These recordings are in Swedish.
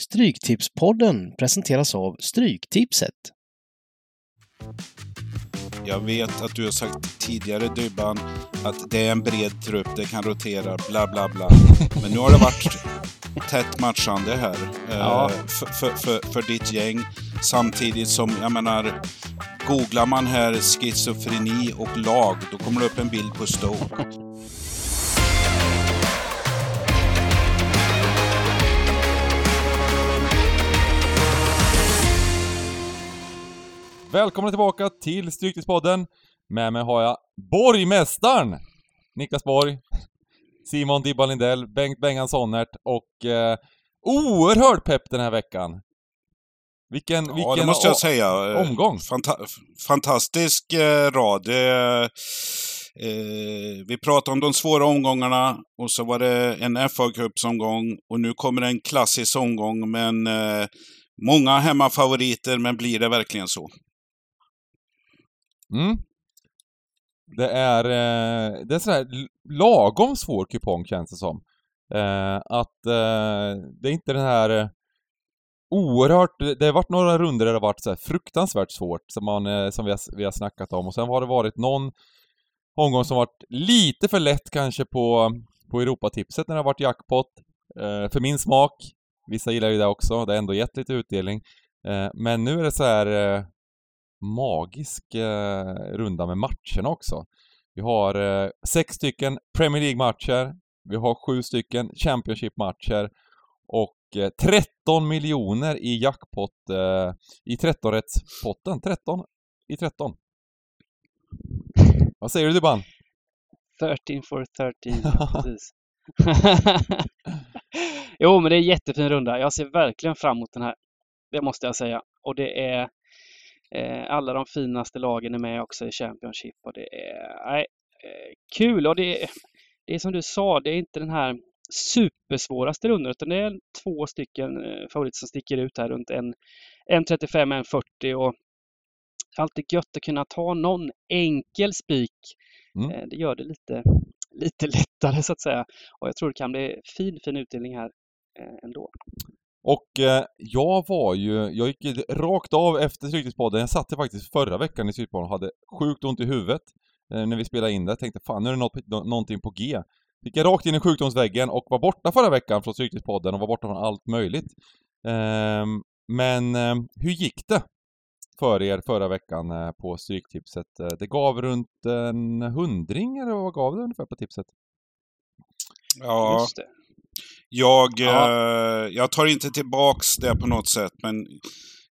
Stryktipspodden presenteras av Stryktipset. Jag vet att du har sagt tidigare Dybban att det är en bred trupp, det kan rotera, bla bla bla. Men nu har det varit tätt matchande här Ja. eh, för, för, för, för ditt gäng. Samtidigt som, jag menar, googlar man här schizofreni och lag, då kommer det upp en bild på Stoke. Välkomna tillbaka till Stryktipspodden. Med mig har jag Borgmästaren! Niklas Borg, Simon Dibban Lindell, Bengt Bengan Sonnert och eh, oerhört pepp den här veckan. Vilken, Ja, vilken det måste jag säga. Eh, omgång. Fanta fantastisk eh, rad. Det, eh, vi pratade om de svåra omgångarna och så var det en fa Cups-omgång och nu kommer en klassisk omgång men eh, många hemmafavoriter, men blir det verkligen så? Mm. Det är, eh, det är sådär lagom svår kupong känns det som. Eh, att eh, det är inte den här eh, oerhört, det har varit några runder där det har varit så här fruktansvärt svårt som, man, eh, som vi, har, vi har snackat om och sen har det varit någon omgång som varit lite för lätt kanske på, på Europatipset när det har varit jackpot. Eh, för min smak. Vissa gillar ju det också, det har ändå gett lite utdelning. Men nu är det så här magisk eh, runda med matcherna också. Vi har eh, sex stycken Premier League-matcher, vi har sju stycken Championship-matcher och eh, 13 miljoner i jackpot eh, i 13-rättspotten. 13 i 13. Vad säger du Dybban? 13 for 13, precis. jo, men det är en jättefin runda. Jag ser verkligen fram emot den här. Det måste jag säga. Och det är alla de finaste lagen är med också i Championship och det är nej, eh, kul och det är, det är som du sa, det är inte den här supersvåraste rundan utan det är två stycken eh, favoriter som sticker ut här runt en, en 35, en 40 och alltid gött att kunna ta någon enkel spik Mm. Eh, Det gör det lite, lite lättare så att säga. Och jag tror det kan bli fin, fin utdelning här eh, ändå. Och eh, jag var ju, jag gick rakt av efter Stryktipspodden. Jag satt faktiskt förra veckan i Stryktipodden och hade sjukt ont i huvudet eh, när vi spelade in det. Tänkte fan, nu är det något, nå- någonting på G. Gick jag rakt in i sjukdomsväggen och var borta förra veckan från Stryktipspodden och var borta från allt möjligt. Ehm, men eh, hur gick det för er förra veckan eh, på Stryktipset? Eh, Det gav runt en hundring eller vad gav det ungefär på tipset? Ja, Just det. Jag, Ja. eh, jag tar inte tillbaks det på något sätt, men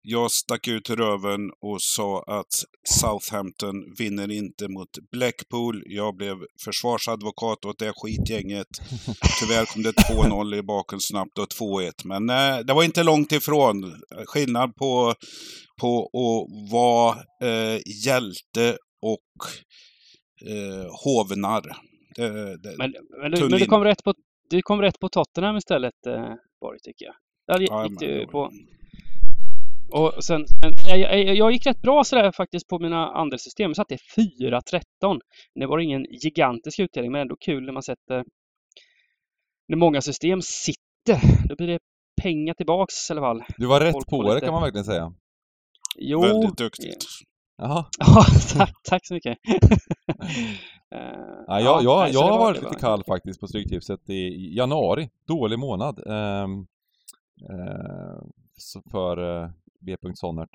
jag stack ut röven och sa att Southampton vinner inte mot Blackpool. Jag blev försvarsadvokat åt det skitgänget. Tyvärr kom det 2-0 i baken snabbt och 2-1. Men eh, det var inte långt ifrån. Skillnad på, på att vara eh, hjälte och eh, hovnarr. Det, det, Men, men, du, men du, kom rätt på, du kom rätt på Tottenham istället, eh, Borg, tycker jag. Där gick du på. Och sen, jag, jag, jag gick rätt bra sådär faktiskt på mina andelssystem. Jag satte 4-13. Det var ingen gigantisk utdelning, men ändå kul när man sätter... När många system sitter. Då blir det pengar tillbaks i alla fall. Du var rätt Folk på det lite- kan man verkligen säga. Jo, väldigt duktigt. Jaha. Ja, tack, tack så mycket. Eh, Ja, jag, jag, jag har var- varit lite var- kall faktiskt på Stryktipset i januari. Dålig månad. eh, så för eh, B. Sonnert.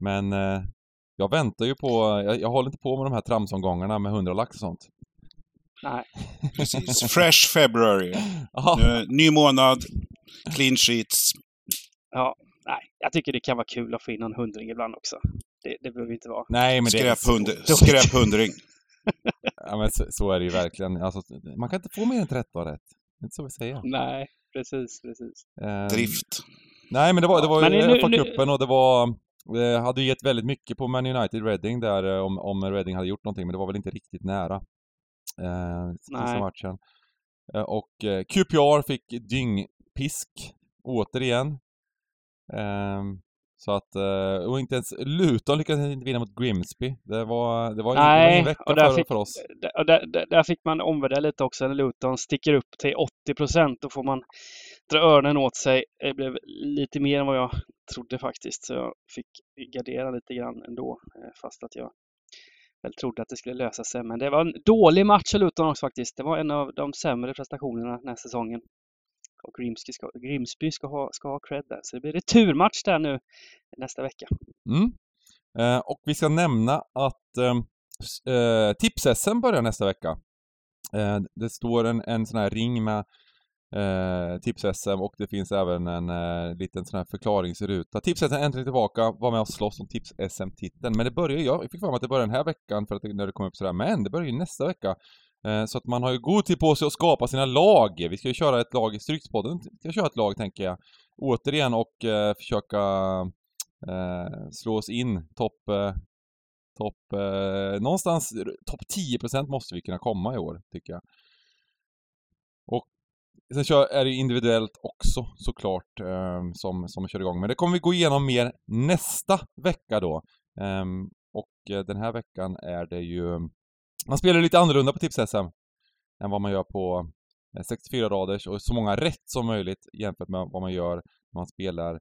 Men eh, jag väntar ju på, jag, jag håller inte på med de här tramsomgångarna med 100 lax och sånt. Nej, Precis. Fresh February. Eh, ny månad, clean sheets. ja, nej, jag tycker det kan vara kul att få in någon hundring ibland också. Det, det behöver inte vara. Nej men det är så, skräphundring. ja, men så, så är det ju verkligen. Alltså, man kan inte få mer än 13 rätt. Det är inte så vi säger. Nej, precis, precis. Ehm, Drift. Nej men det var, det var ju nu- fa nu- cupen och det var det hade ju gett väldigt mycket på Man United Reading där eh, om, om Reading hade gjort någonting men det var väl inte riktigt nära. Eh, sista Nej. matchen. Eh, och eh, QPR fick dyngpisk återigen. Ehm, så att, eh, och inte ens Luton lyckades inte vinna mot Grimsby. Det var, det var, Nej, ingen vecka och där för, fick- för oss. Där, där, där- där fick man omvärdera lite också när Luton sticker upp till 80 procent. Då får man bittra öronen åt sig. Det blev lite mer än vad jag trodde faktiskt, så jag fick gardera lite grann ändå, eh, fast att jag väl trodde att det skulle lösa sig. Men det var en dålig match av Luton också faktiskt. Det var en av de sämre prestationerna den här säsongen. Och Grimsby ska, Grimsby ska, ha, ska ha cred där. Så det blir returmatch där nu nästa vecka. Mm. Eh, och vi ska nämna att ehm, eh, Tips-SM börjar nästa vecka. Eh, det står en, en sån här ring med eh, Tips-SM och det finns även en eh, liten sån här förklaringsruta. Tips-SM är äntligen tillbaka, var med och slåss om Tips-SM-titeln. Men det börjar ju, jag fick för mig att det börjar den här veckan för att det, när det kom upp sådär, men det börjar ju nästa vecka. Eh, så att man har ju god tid på sig att skapa sina lag. Vi ska ju köra ett lag i Strykspodden, vi ska köra ett lag tänker jag. Återigen och eh, försöka eh, slå oss in topp eh, Topp, eh, någonstans, topp 10% måste vi kunna komma i år, tycker jag. Och sen kör, är det individuellt också såklart eh, som, som kör igång. Men det kommer vi gå igenom mer nästa vecka då. Ehm, eh, och den här veckan är det ju... Man spelar lite annorlunda på Tips-SM än vad man gör på eh, 64-raders och så många rätt som möjligt jämfört med vad man gör när man spelar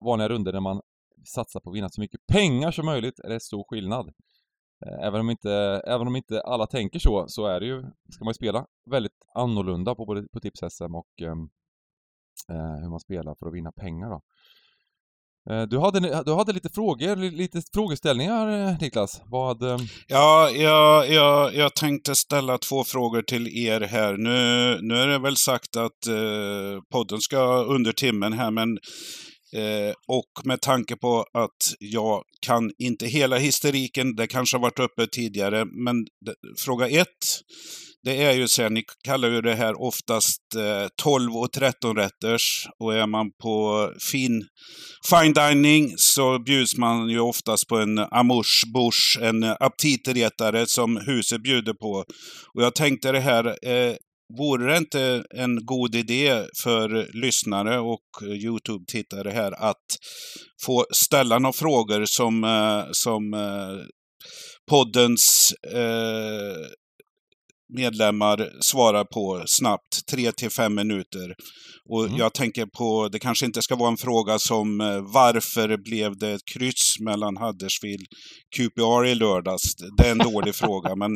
vanliga runder när man satsar på att vinna så mycket pengar som möjligt är det stor skillnad. Eh, även om inte, även om inte alla tänker så, så är det ju, ska man ju spela väldigt annorlunda på både på Tips-SM och ehm, eh, hur man spelar för att vinna pengar då. Eh, du hade, du hade lite frågor, lite frågeställningar eh, Niklas. Vad... Ehm, ja, jag, jag, jag tänkte ställa två frågor till er här. Nu, nu är det väl sagt att eh, podden ska under timmen här, men Eh, och med tanke på att jag kan inte hela historiken, det kanske har varit uppe tidigare, men fråga ett, det är ju så här, ni kallar ju det här oftast eh, 12 och 13 rätters och är man på fin fine dining så bjuds man ju oftast på en amouche bouche, en aptitretare som huset bjuder på. Och jag tänkte det här, eh, Vore det inte en god idé för lyssnare och Youtube-tittare här att få ställa några frågor som, eh, som eh, poddens eh, medlemmar svarar på snabbt, tre till fem minuter. Och mm. jag tänker på, det kanske inte ska vara en fråga som eh, varför blev det ett kryss mellan Huddersfield QPR i lördags? Det är en dålig fråga, men,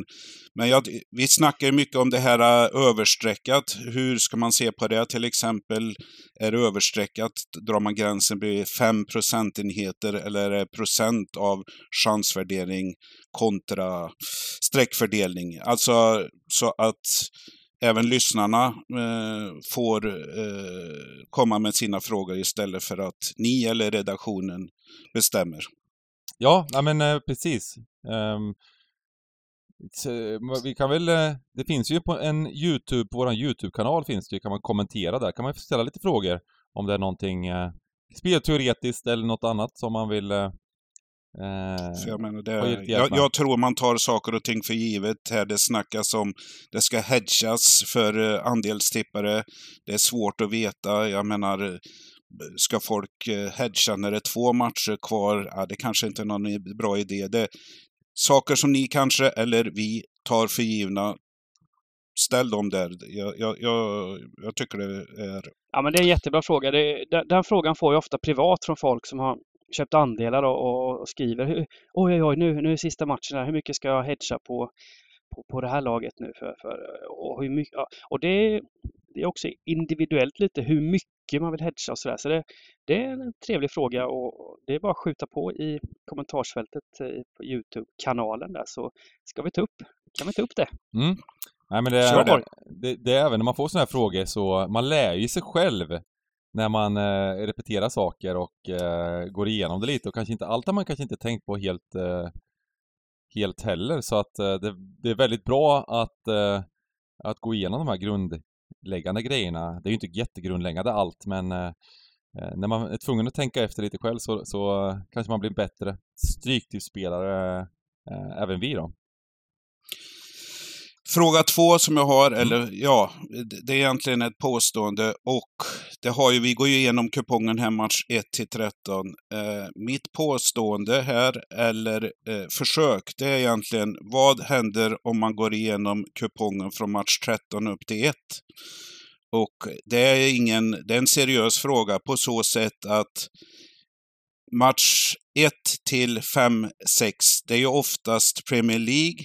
men jag, vi snackar mycket om det här uh, överstreckat. Hur ska man se på det? Till exempel, är det överstreckat? Drar man gränsen vid fem procentenheter eller är det procent av chansvärdering kontra streckfördelning? Alltså så att även lyssnarna eh, får eh, komma med sina frågor istället för att ni eller redaktionen bestämmer. Ja, men eh, precis. Um, vi kan väl, eh, det finns ju på en YouTube, på vår YouTube-kanal finns det ju, kan man kommentera där, kan man ställa lite frågor om det är någonting eh, spelteoretiskt eller något annat som man vill eh, eh, Eh, jag, menar det, jag, jag, tror man tar saker och ting för givet här. Det snackas om det ska hedgas för uh, andelstippare. Det är svårt att veta. Jag menar, ska folk uh, hedga när det är två matcher kvar? Ja, det kanske inte är någon bra idé. Det, saker som ni kanske, eller vi, tar för givna. Ställ dem där. Jag, jag, jag, jag tycker det är... Ja, men det är en jättebra fråga. Det, den, den frågan får jag ofta privat från folk som har köpt andelar och, och skriver oj, oj, oj, nu, nu är sista matchen här. Hur mycket ska jag hedga på, på, på det här laget nu? För, för, och hur mycket, och det, det är också individuellt lite hur mycket man vill hedga och sådär. Så det, det är en trevlig fråga och det är bara att skjuta på i kommentarsfältet på Youtube-kanalen där så ska vi ta upp, kan vi ta upp det. Mm. Nej men det är, det, det är även när man får sådana här frågor så man lär ju sig själv när man eh, repeterar saker och eh, går igenom det lite och kanske inte allt har man kanske inte tänkt på helt eh, helt heller så att eh, det, det, är väldigt bra att, eh, att gå igenom de här grundläggande grejerna. Det är ju inte jättegrundläggande allt men eh, när man är tvungen att tänka efter lite själv så, så kanske man blir en bättre stryktipsspelare även vi då. Fråga två som jag har, mm. eller ja, det är egentligen ett påstående och det har ju, vi går ju igenom kupongen här match 1 till 13. Eh, mitt påstående här, eller eh, försök, det är egentligen vad händer om man går igenom kupongen från match 13 upp till 1? Och det är, ingen, det är en seriös fråga på så sätt att match 1 till 5, 6, det är ju oftast Premier League.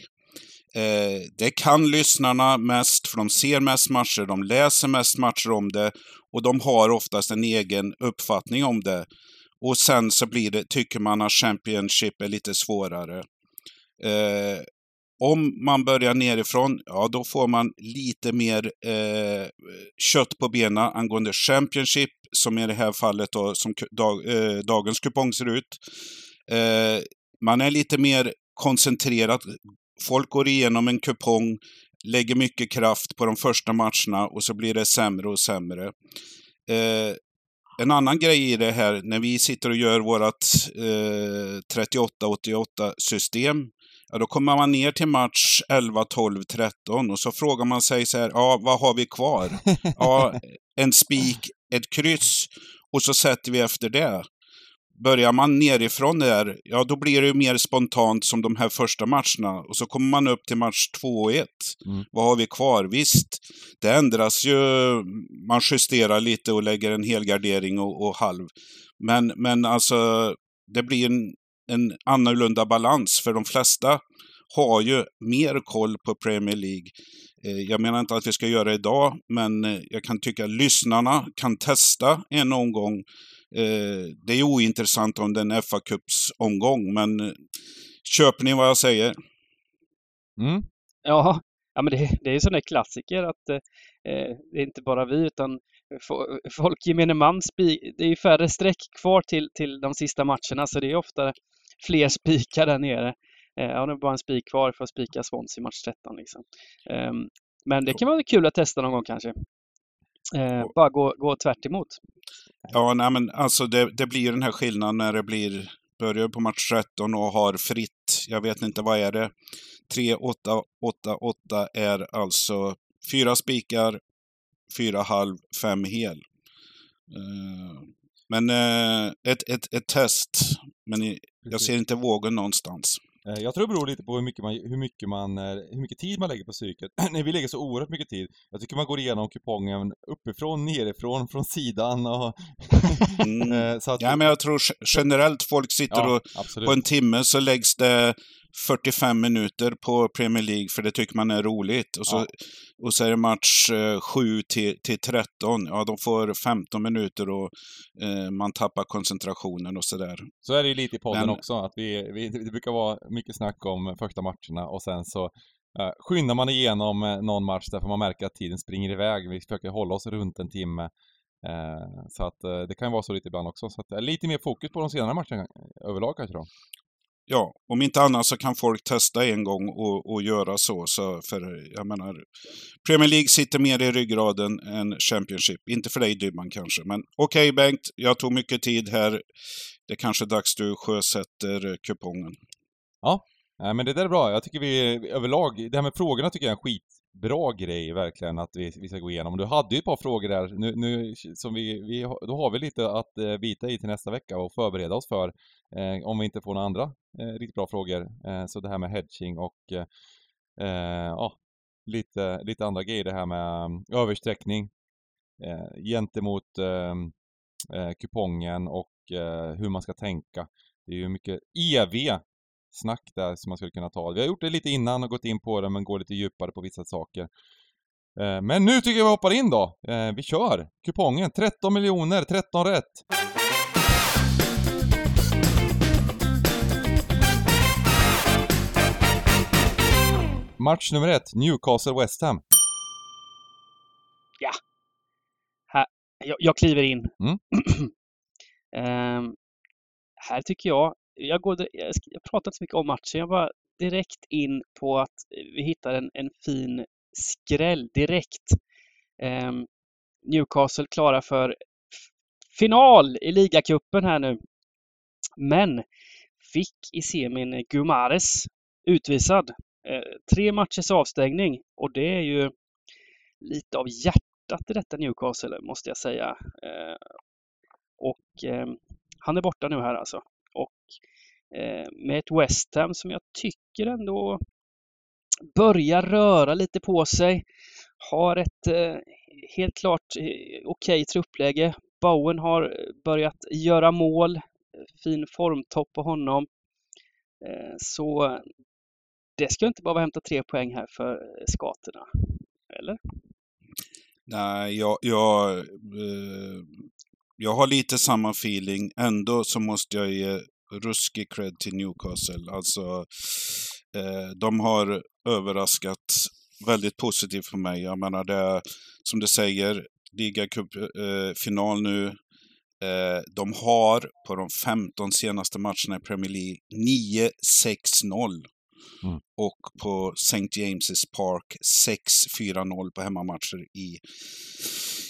Eh, det kan lyssnarna mest, för de ser mest matcher, de läser mest matcher om det och de har oftast en egen uppfattning om det. Och sen så blir det, tycker man att Championship är lite svårare. Eh, om man börjar nerifrån, ja då får man lite mer eh, kött på benen angående Championship, som i det här fallet då, som dag, eh, dagens kupong ser ut. Eh, man är lite mer koncentrerad. Folk går igenom en kupong, lägger mycket kraft på de första matcherna och så blir det sämre och sämre. Eh, en annan grej i det här, när vi sitter och gör vårt eh, 38-88 system, ja, då kommer man ner till match 11, 12, 13 och så frågar man sig så här, ja, vad har vi kvar? Ja, en spik, ett kryss och så sätter vi efter det. Börjar man nerifrån där, ja då blir det ju mer spontant som de här första matcherna. Och så kommer man upp till match 2 och 1. Mm. Vad har vi kvar? Visst, det ändras ju. Man justerar lite och lägger en helgardering och, och halv. Men, men alltså, det blir en, en annorlunda balans. För de flesta har ju mer koll på Premier League. Eh, Jag menar inte att vi ska göra det idag, men eh, jag kan tycka att lyssnarna kan testa en omgång. Eh, Det är ointressant om det är en fa omgång men eh, köper ni vad jag säger? Mm. Ja, ja men det, det är ju sån där klassiker att eh, det är inte bara vi utan fo- folk gemene man, det är ju färre streck kvar till, till de sista matcherna så det är ofta fler spikar där nere. Eh, ja, nu är bara en spik kvar för att spika Swansea i match 13 liksom. Ehm, men det kan vara kul att testa någon gång kanske. Eh, bara gå, gå tvärt emot. Ja, nej men alltså det, det blir den här skillnaden när det blir börjar på match 13 och har fritt, jag vet inte vad är det, 3, 8, 8, 8 är alltså fyra spikar, fyra halv, fem hel. Eh, Men eh, ett, ett, ett test, men i- jag ser inte vågen någonstans. Eh, Jag tror det beror lite på hur mycket, man, hur mycket, man, eh, hur mycket tid man lägger på psyket. Nej, vi lägger så oerhört mycket tid. Jag tycker man går igenom kupongen uppifrån, nerifrån, från sidan och... Mm. Eh, så att, Ja, men jag tror ge- generellt folk sitter ja, och absolut. på en timme så läggs det 45 minuter på Premier League för det tycker man är roligt. Och så, Ja. och så är det match eh, 7 till, till 13. Ja, de får 15 minuter och eh, man tappar koncentrationen och sådär. Så är det ju lite i podden Men- också, att vi, vi, det brukar vara mycket snack om första matcherna och sen så eh, skyndar man igenom eh, någon match därför man märker att tiden springer iväg. Vi försöker hålla oss runt en timme. Eh, så att eh, det kan vara så lite ibland också. Så att, eh, lite mer fokus på de senare matcherna överlag kanske då. Ja, om inte annat så kan folk testa en gång och, och göra så, så. För jag menar, Premier League sitter mer i ryggraden än Championship. Inte för dig Dybban kanske, men okej Bengt, jag tog mycket tid här. Det är kanske dags du sjösätter kupongen. Nej men det där är bra. Jag tycker vi överlag, det här med frågorna tycker jag är en skitbra grej verkligen att vi, vi ska gå igenom. Du hade ju ett par frågor där nu, nu som vi, vi, då har vi lite att eh, bita i till nästa vecka och förbereda oss för eh, om vi inte får några andra Eh, riktigt bra frågor. Eh, så det här med hedging och eh, eh, ja, lite, lite andra grejer. Det här med um, översträckning eh, gentemot eh, eh, kupongen och eh, hur man ska tänka. Det är ju mycket EV snack där som man skulle kunna ta. Vi har gjort det lite innan och gått in på det men går lite djupare på vissa saker. Eh, Men nu tycker jag vi hoppar in då. Eh, Vi kör! Kupongen 13 miljoner, 13 rätt! Match nummer ett, Newcastle-West Ham. Jag, jag kliver in. Mm. Ehm, här tycker jag, jag, går, jag, jag pratar inte så mycket om matchen, jag bara direkt in på att vi hittar en, en fin skräll direkt. Ehm, Newcastle klara för final i ligacupen här nu. Men fick i semin Gumares utvisad. Eh, tre matchers avstängning och det är ju lite av hjärtat i detta Newcastle måste jag säga. Eh, och eh, han är borta nu här alltså. Och eh, med ett West Ham som jag tycker ändå börjar röra lite på sig. Har ett eh, helt klart eh, okej okay, truppläge. Bowen har börjat göra mål. Fin formtopp på honom. Eh, så det ska inte bara hämta tre poäng här för eh, skatorna. Eller? Nej, jag, jag, eh, jag har lite samma feeling. Ändå så måste jag ge ruskig cred till Newcastle. Alltså, eh, de har överraskat väldigt positivt för mig. Jag menar, det är, som du säger, ligacupfinal eh, nu. Eh, de har på de 15 senaste matcherna i Premier League 9-6-0. Mm. Och på St. James's Park 6-4-0 på hemmamatcher i,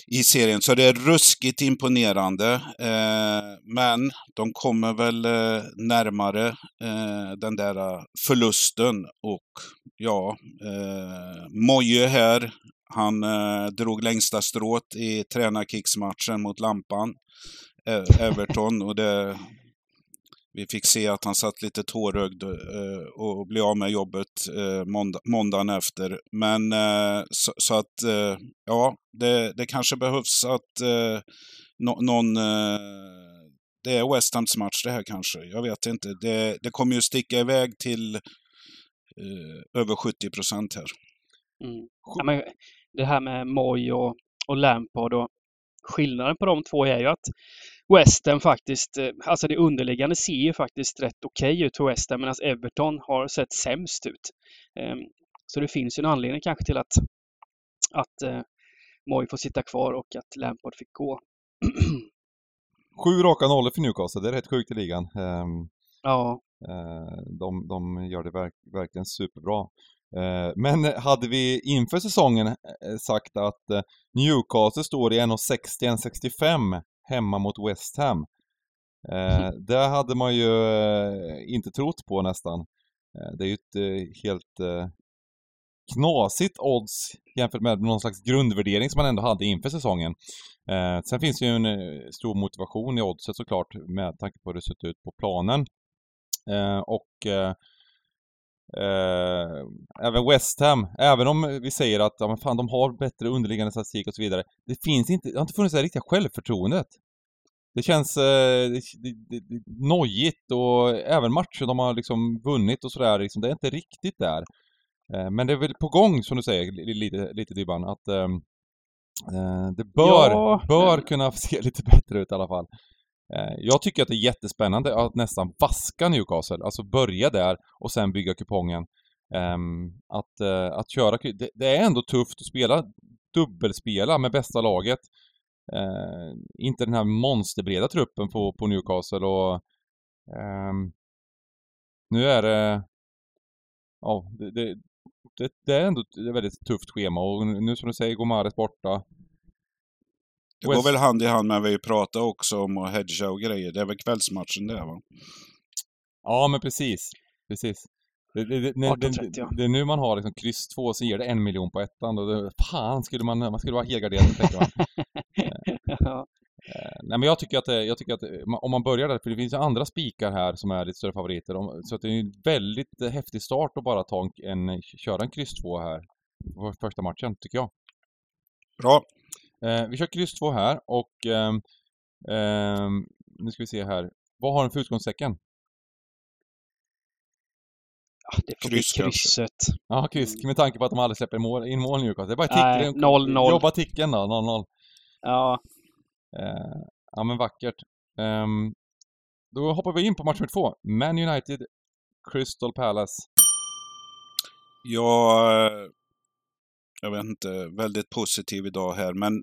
i serien. Så det är ruskigt imponerande. Eh, men de kommer väl eh, närmare eh, den där förlusten. Och ja, eh, Moje här, han eh, drog längsta strået i tränarkicksmatchen mot Lampan. Everton och det, vi fick se att han satt lite tårögd eh, och blev av med jobbet eh, måndag, måndagen efter. Men eh, så, så, att, ja, det, det kanske behövs att no, någon... Det är West Hams match det här kanske. Jag vet inte. Det, det kommer ju sticka iväg till eh, över 70 procent här. Mm. Ja, men det här med Moy och, och Lampard och skillnaden på de två är ju att Western faktiskt, eh, alltså det underliggande ser ju faktiskt rätt okej okay ut för Western medan Everton har sett sämst ut. Ehm, så det finns ju en anledning kanske till att, att uh, Moy får sitta kvar och att Lampard fick gå. Sju raka nollor för Newcastle, det är rätt sjukt i ligan. Um, ja. Uh, de, de gör det verk, verkligen superbra. Men hade vi inför säsongen sagt att Newcastle står i 1,60-1,65 hemma mot West Ham. Eh, det hade man ju eh, inte trott på nästan. Eh, det är ju ett eh, helt knasigt odds jämfört med någon slags grundvärdering som man ändå hade inför säsongen. Eh, sen finns det ju en stor motivation i oddset såklart med tanke på hur det sett ut på planen. Eh, och Eh, även West Ham, även om vi säger att ja, men fan, de har bättre underliggande statistik och så vidare. Det finns inte, det har inte funnits det riktiga självförtroendet. Det känns eh, det, det, det, nojigt och även matcher de har liksom vunnit och sådär, liksom, det är inte riktigt där. Eh, men det är väl på gång, som du säger, lite, lite Dybban, att ehm, eh, det bör, ja. bör kunna se lite bättre ut i alla fall. Eh, jag tycker att det är jättespännande att nästan vaska Newcastle, alltså börja där och sen bygga kupongen. Ehm, att, eh, att köra, det, är ändå tufft att spela dubbelspela med bästa laget. Eh, inte den här monsterbreda truppen på, på Newcastle och ehm, nu är det, ja, det, det, det, det är ändå ett väldigt tufft schema och nu som du säger, Gomares borta. Det West... går väl hand i hand med vad vi pratade också om att hedga och grejer. Det är väl kvällsmatchen det va? Ja, men precis. Precis. Det, det, det, det, det, är nu man har liksom kryss 2 så ger det en miljon på ettan. Och det, fan, skulle man, man skulle vara helgarderad tänker man. ja. Eh, nej men jag tycker att, jag tycker att om man börjar där, för det finns ju andra spikar här som är lite större favoriter. Så att det är en väldigt häftig start att bara ta en, köra en kryss 2 här. Första matchen, tycker jag. Bra. Eh, vi kör kryss 2 här och eh, eh, nu ska vi se här. Vad har den för utgångstecken? Ja, det får kryss, bli krysset. Ja, kryss. Med tanke på att de aldrig släpper mål, in mål Newcastle. Det är bara tick, 0-0. Jobba ticken då, 0-0. Ja. Eh, ja, men vackert. Um, då hoppar vi in på match nummer två. Man United, Crystal Palace. Ja, jag vet inte, väldigt positiv idag här. Men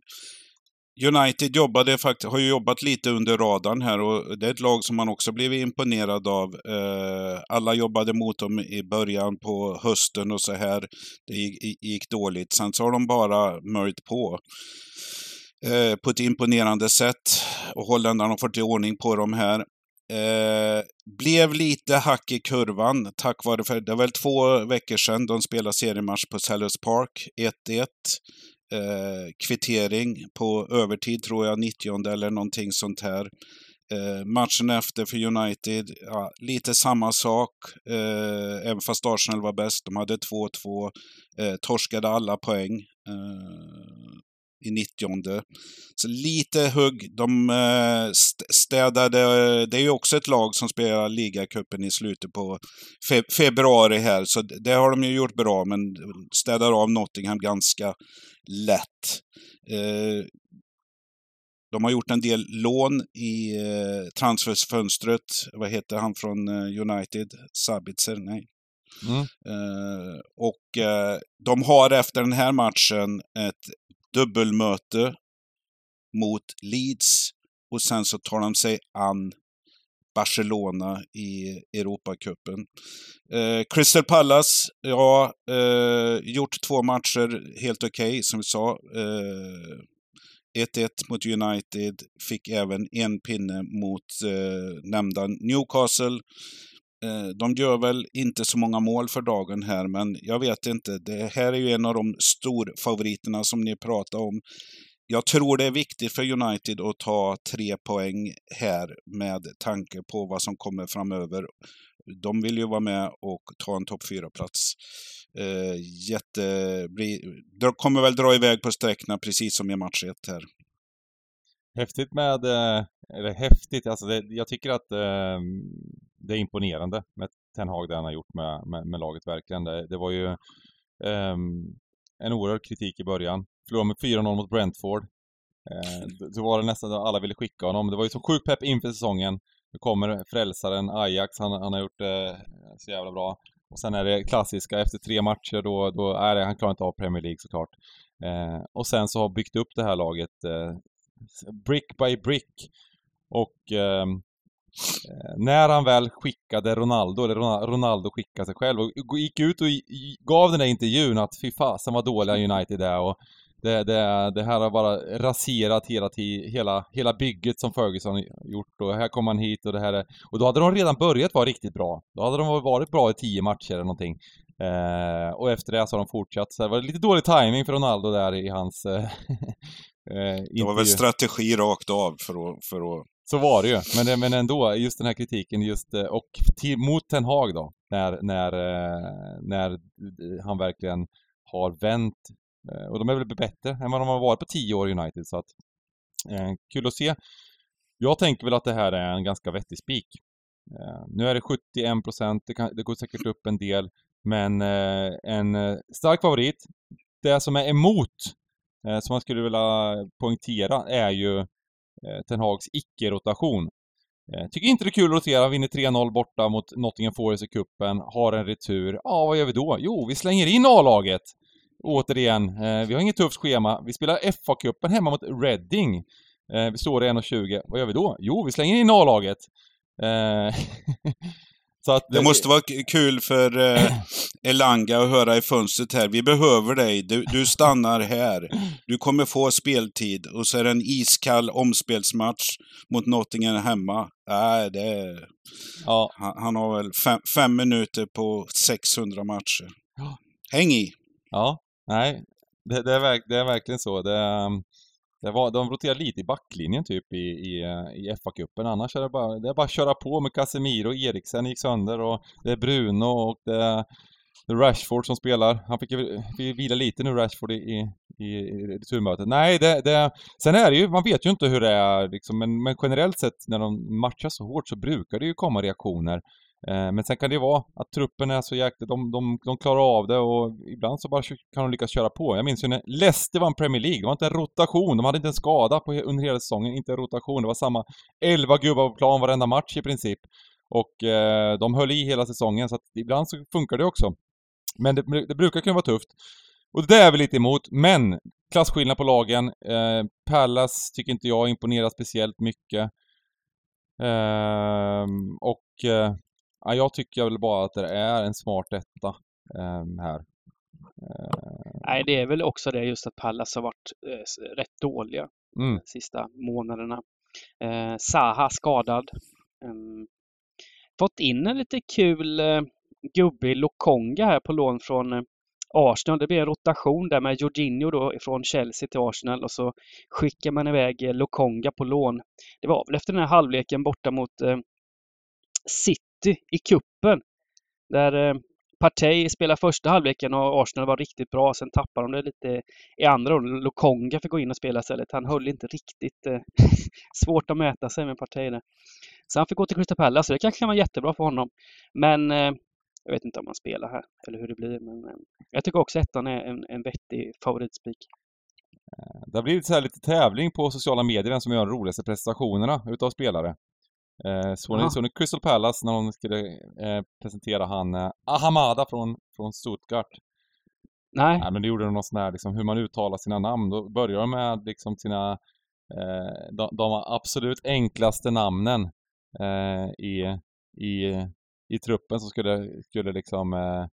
United jobbade har ju jobbat lite under radarn här och det är ett lag som man också blivit imponerad av. Eh, alla jobbade mot dem i början på hösten och så här. Det gick, dåligt. Sen så har de bara mörjt på eh, på ett imponerande sätt. Och holländarna har fått i ordning på dem här. Eh, blev lite hack i kurvan tack vare, för det var väl två veckor sedan de spelade seriematch på Sellers Park, 1-1. Eh, kvittering på övertid tror jag, 90 eller någonting sånt här. Eh, matchen efter för United, ja, lite samma sak. Eh, även fast Arsenal var bäst. De hade 2-2. Eh, torskade alla poäng. Eh, i 90 Så lite hugg. De eh, städade, det är ju också ett lag som spelar ligacupen i slutet på fe februari här, så det har de ju gjort bra, men städar av Nottingham ganska lätt. Eh, de har gjort en del lån i eh, transferfönstret. Vad heter han från eh, United? Sabitzer? Nej. Mm. Eh, och eh, de har efter den här matchen ett dubbelmöte mot Leeds och sen så tar de sig an Barcelona i Europacupen. Eh, Crystal Palace, ja, eh, gjort två matcher helt okej okay, som vi sa. 1-1 eh, mot United, fick även en pinne mot eh, nämnda Newcastle. Eh, de gör väl inte så många mål för dagen här, men jag vet inte. Det här är ju en av de storfavoriterna som ni pratar om. Jag tror det är viktigt för United att ta tre poäng här med tanke på vad som kommer framöver. De vill ju vara med och ta en topp fyra plats eh, jätte... De kommer väl dra iväg på sträckna precis som i match 1 här. Häftigt med, eh, eller häftigt, alltså det, jag tycker att eh, det är imponerande med Ten Hag, det han har gjort med, med, med laget verkligen. Det, det var ju eh, en oerhörd kritik i början. Förlorade med 4-0 mot Brentford. Eh, då var det nästan att alla ville skicka honom. Det var ju så sjukt pepp inför säsongen. Nu kommer frälsaren Ajax, han, han har gjort det eh, så jävla bra. Och sen är det klassiska, efter tre matcher då, då är det, han klarar inte av Premier League såklart. Eh, och sen så har byggt upp det här laget eh, brick by brick. Och eh, när han väl skickade Ronaldo, eller Ronaldo skickade sig själv och gick ut och gav den där intervjun att fy fasen vad dåliga United är och det, det, det här har bara raserat hela, hela, hela bygget som Ferguson gjort och här kom han hit och det här är... Och då hade de redan börjat vara riktigt bra. Då hade de varit bra i tio matcher eller någonting. Eh, och efter det så har de fortsatt. Så det var lite dålig timing för Ronaldo där i hans... Eh, eh det var väl strategi rakt av för att, för att... Så var det ju, men, det, men ändå, just den här kritiken just, eh, och till, mot Ten Hag då, när, när, eh, när eh, han verkligen har vänt och de är väl bättre än vad de har varit på 10 år i United, så att kul att se. Jag tänker väl att det här är en ganska vettig spik. Nu är det 71 procent, det, det, går säkert upp en del, men en stark favorit. Det som är emot, som man skulle vilja poängtera, är ju Eh, Ten Hags icke-rotation. Eh, tycker inte det är kul att rotera, vinner 3-0 borta mot Nottingham Forest i kuppen har en retur. Ja, vad gör vi då? Jo, vi slänger in A-laget! återigen, eh, vi har inget tufft schema. Vi spelar FA-cupen hemma mot Reading. Vi står i 1.20. Vad gör vi då? Jo, vi slänger in A-laget. Eh, det, måste vara kul för eh, Elanga att höra i fönstret här. Vi behöver dig. Du, du, stannar här. Du kommer få speltid. Och så är det en iskall omspelsmatch mot Nottingham hemma. Nej, det... Ja. Han, han, har väl fem, fem minuter på 600 matcher. Häng i! Ja, Nej, det, det, är, verk, det är verkligen så. Det, ehm, det var, de roterar lite i backlinjen typ i, i, eh, i FA-cupen. Annars är det, bara, det är bara att köra på med Casemiro. Eriksen gick sönder och det är Bruno och det är, Rashford som spelar. Han fick ju vila lite nu, Rashford, i, i, i returmötet. Nej, det, det, sen är det ju, man vet ju inte hur det är liksom, men, men generellt sett när de matchar så hårt så brukar det ju komma reaktioner. Eh, men sen kan det ju vara att truppen är så jäkla... De, de, de klarar av det och ibland så bara kan de lyckas köra på. Jag minns ju när Leicester vann Premier League. Det var inte en rotation. De hade inte en skada på, under hela säsongen. Inte en rotation. Det var samma 11 gubbar på plan varenda match i princip. Och eh, de höll i hela säsongen så att ibland så funkar det också. Men det, det brukar kunna vara tufft. Och det är vi lite emot, men klasskillnad på lagen. Eh, Pallas tycker inte jag imponerar speciellt mycket. Eh, och eh, Ja, jag tycker väl bara att det är en smart etta eh, här. Eh. Nej, det är väl också det just att Pallas har varit eh, rätt dåliga mm. de sista månaderna. Eh, Saha skadad. Ehm, fått in en lite kul eh, gubbe i Lokonga här på lån från eh, Arsenal. Det blir en rotation där med Jorginho då från Chelsea till Arsenal och så skickar man iväg eh, Lokonga på lån. Det var väl efter den här halvleken borta mot City i kuppen Där eh, Partey spelade första halvleken och Arsenal var riktigt bra. Sen tappade de det lite i andra. Lokonga fick gå in och spela istället. Han höll inte riktigt... Eh, svårt att mäta sig med Partey där. Så han fick gå till Crystal Palace. Det kanske kan vara jättebra för honom. Men eh, jag vet inte om han spelar här eller hur det blir. Men eh, jag tycker också ettan är en, en vettig favoritspik. Eh, det har blivit så här lite tävling på sociala medier vem som gör de roligaste prestationerna utav spelare. Eh, såg, ni, såg ni Crystal Palace när de skulle eh, presentera han eh, Ahamada från, från Stuttgart? Nej. Nej, men det gjorde de något sån här, liksom, hur man uttalar sina namn. Då börjar de med liksom sina, eh, de, de absolut enklaste namnen eh, i, i, i truppen som skulle, skulle liksom eh,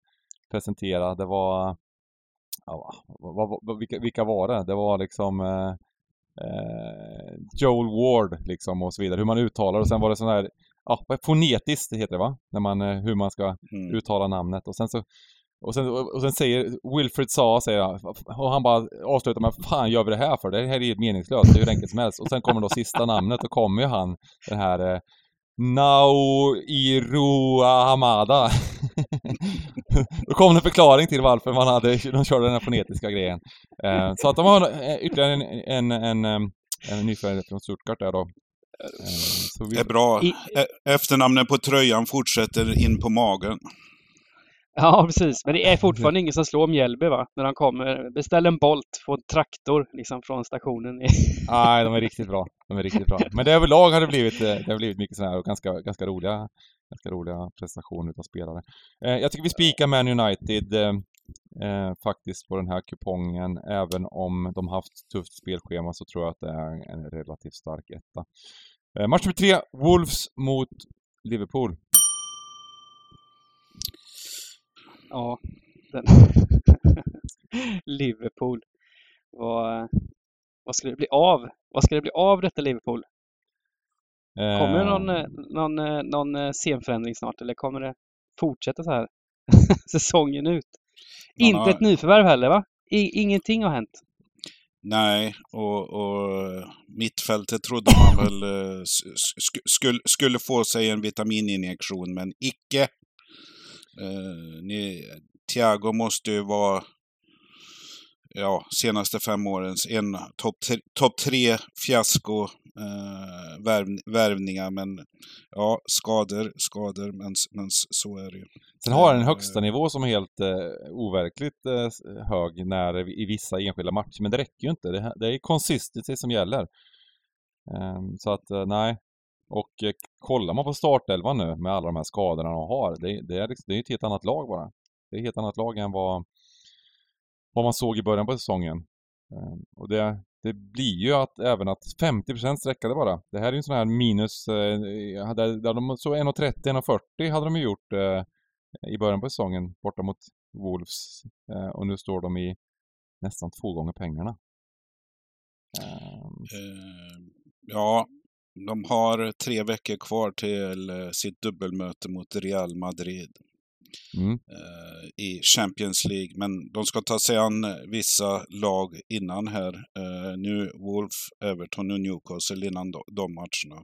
presentera. Det var, ja, vad, vad, vilka, vilka var det? Det var liksom eh, Joel Ward liksom och så vidare, hur man uttalar och sen var det sån här, ja, fonetiskt heter det va? När man, eh, hur man ska mm. uttala namnet och sen så och sen, och sen säger Wilfred Sa, säger han, och han bara avslutar med Fan gör vi det här för? Det här är ju meningslöst, det är hur enkelt som helst. Och sen kommer då sista namnet, och kommer ju han, den här eh, Nauirua Hamada. Då kom det en förklaring till varför man hade, de körde den här fonetiska grejen. Eh, så att de har eh, ytterligare en, en, en, en, en nyförvärv från Stuttgart där då. Eh, vi... Det är bra. Efternamnet på tröjan fortsätter in på magen. Ja, precis. Men det är fortfarande ingen som slår Mjällby va? När de kommer. Beställ en Bolt, få en traktor liksom från stationen. Nej, de är riktigt bra. De är riktigt bra. Men det överlag har det blivit, det har blivit mycket sådana här och ganska, ganska roliga, ganska roliga prestationer utav spelare. Eh, jag tycker vi spikar Man United eh, eh, faktiskt på den här kupongen. Även om de haft tufft spelschema så tror jag att det är en relativt stark etta. Eh, match nummer tre, Wolves mot Liverpool. Ja, den. Liverpool. Vad, vad ska det bli av? Vad ska det bli av detta Liverpool? Kommer det någon, eh. någon, eh, någon eh, scenförändring snart eller kommer det fortsätta så här säsongen ut? Man Inte har... ett nyförvärv heller va? I, ingenting har hänt. Nej, och, och mittfältet trodde man väl sk skulle, skulle få sig en vitamininjektion, men icke. Eh, ni, Thiago måste ju vara ja, senaste fem årens en topp top tre fiasko eh, värv, värvningar. Men ja, skador, skador, men, men så är det ju. Sen har han en högsta nivå som är helt eh, overkligt eh, hög när, i vissa enskilda matcher, men det räcker ju inte. Det, det är consistency som gäller. Eh, så att, eh, nej, och eh, kollar man på startelvan nu med alla de här skadorna de har, det, det, är, liksom, det är ett helt annat lag bara. Det är ett helt annat lag än vad, vad man såg i början på säsongen. Eh, och det, det blir ju att även att 50% sträckade bara. Det här är ju en sån här minus, eh, där de så 1.30, 1.40 hade de ju gjort eh, i början på säsongen borta mot Wolves. Eh, och nu står de i nästan två gånger pengarna. Ehm. Ehm, ja, de har tre veckor kvar till eh, sitt dubbelmöte mot Real Madrid. Mm. Eh, I Champions League. Men de ska ta sig an eh, vissa lag innan här. Eh, nu Wolf, Everton och Newcastle innan de, de matcherna.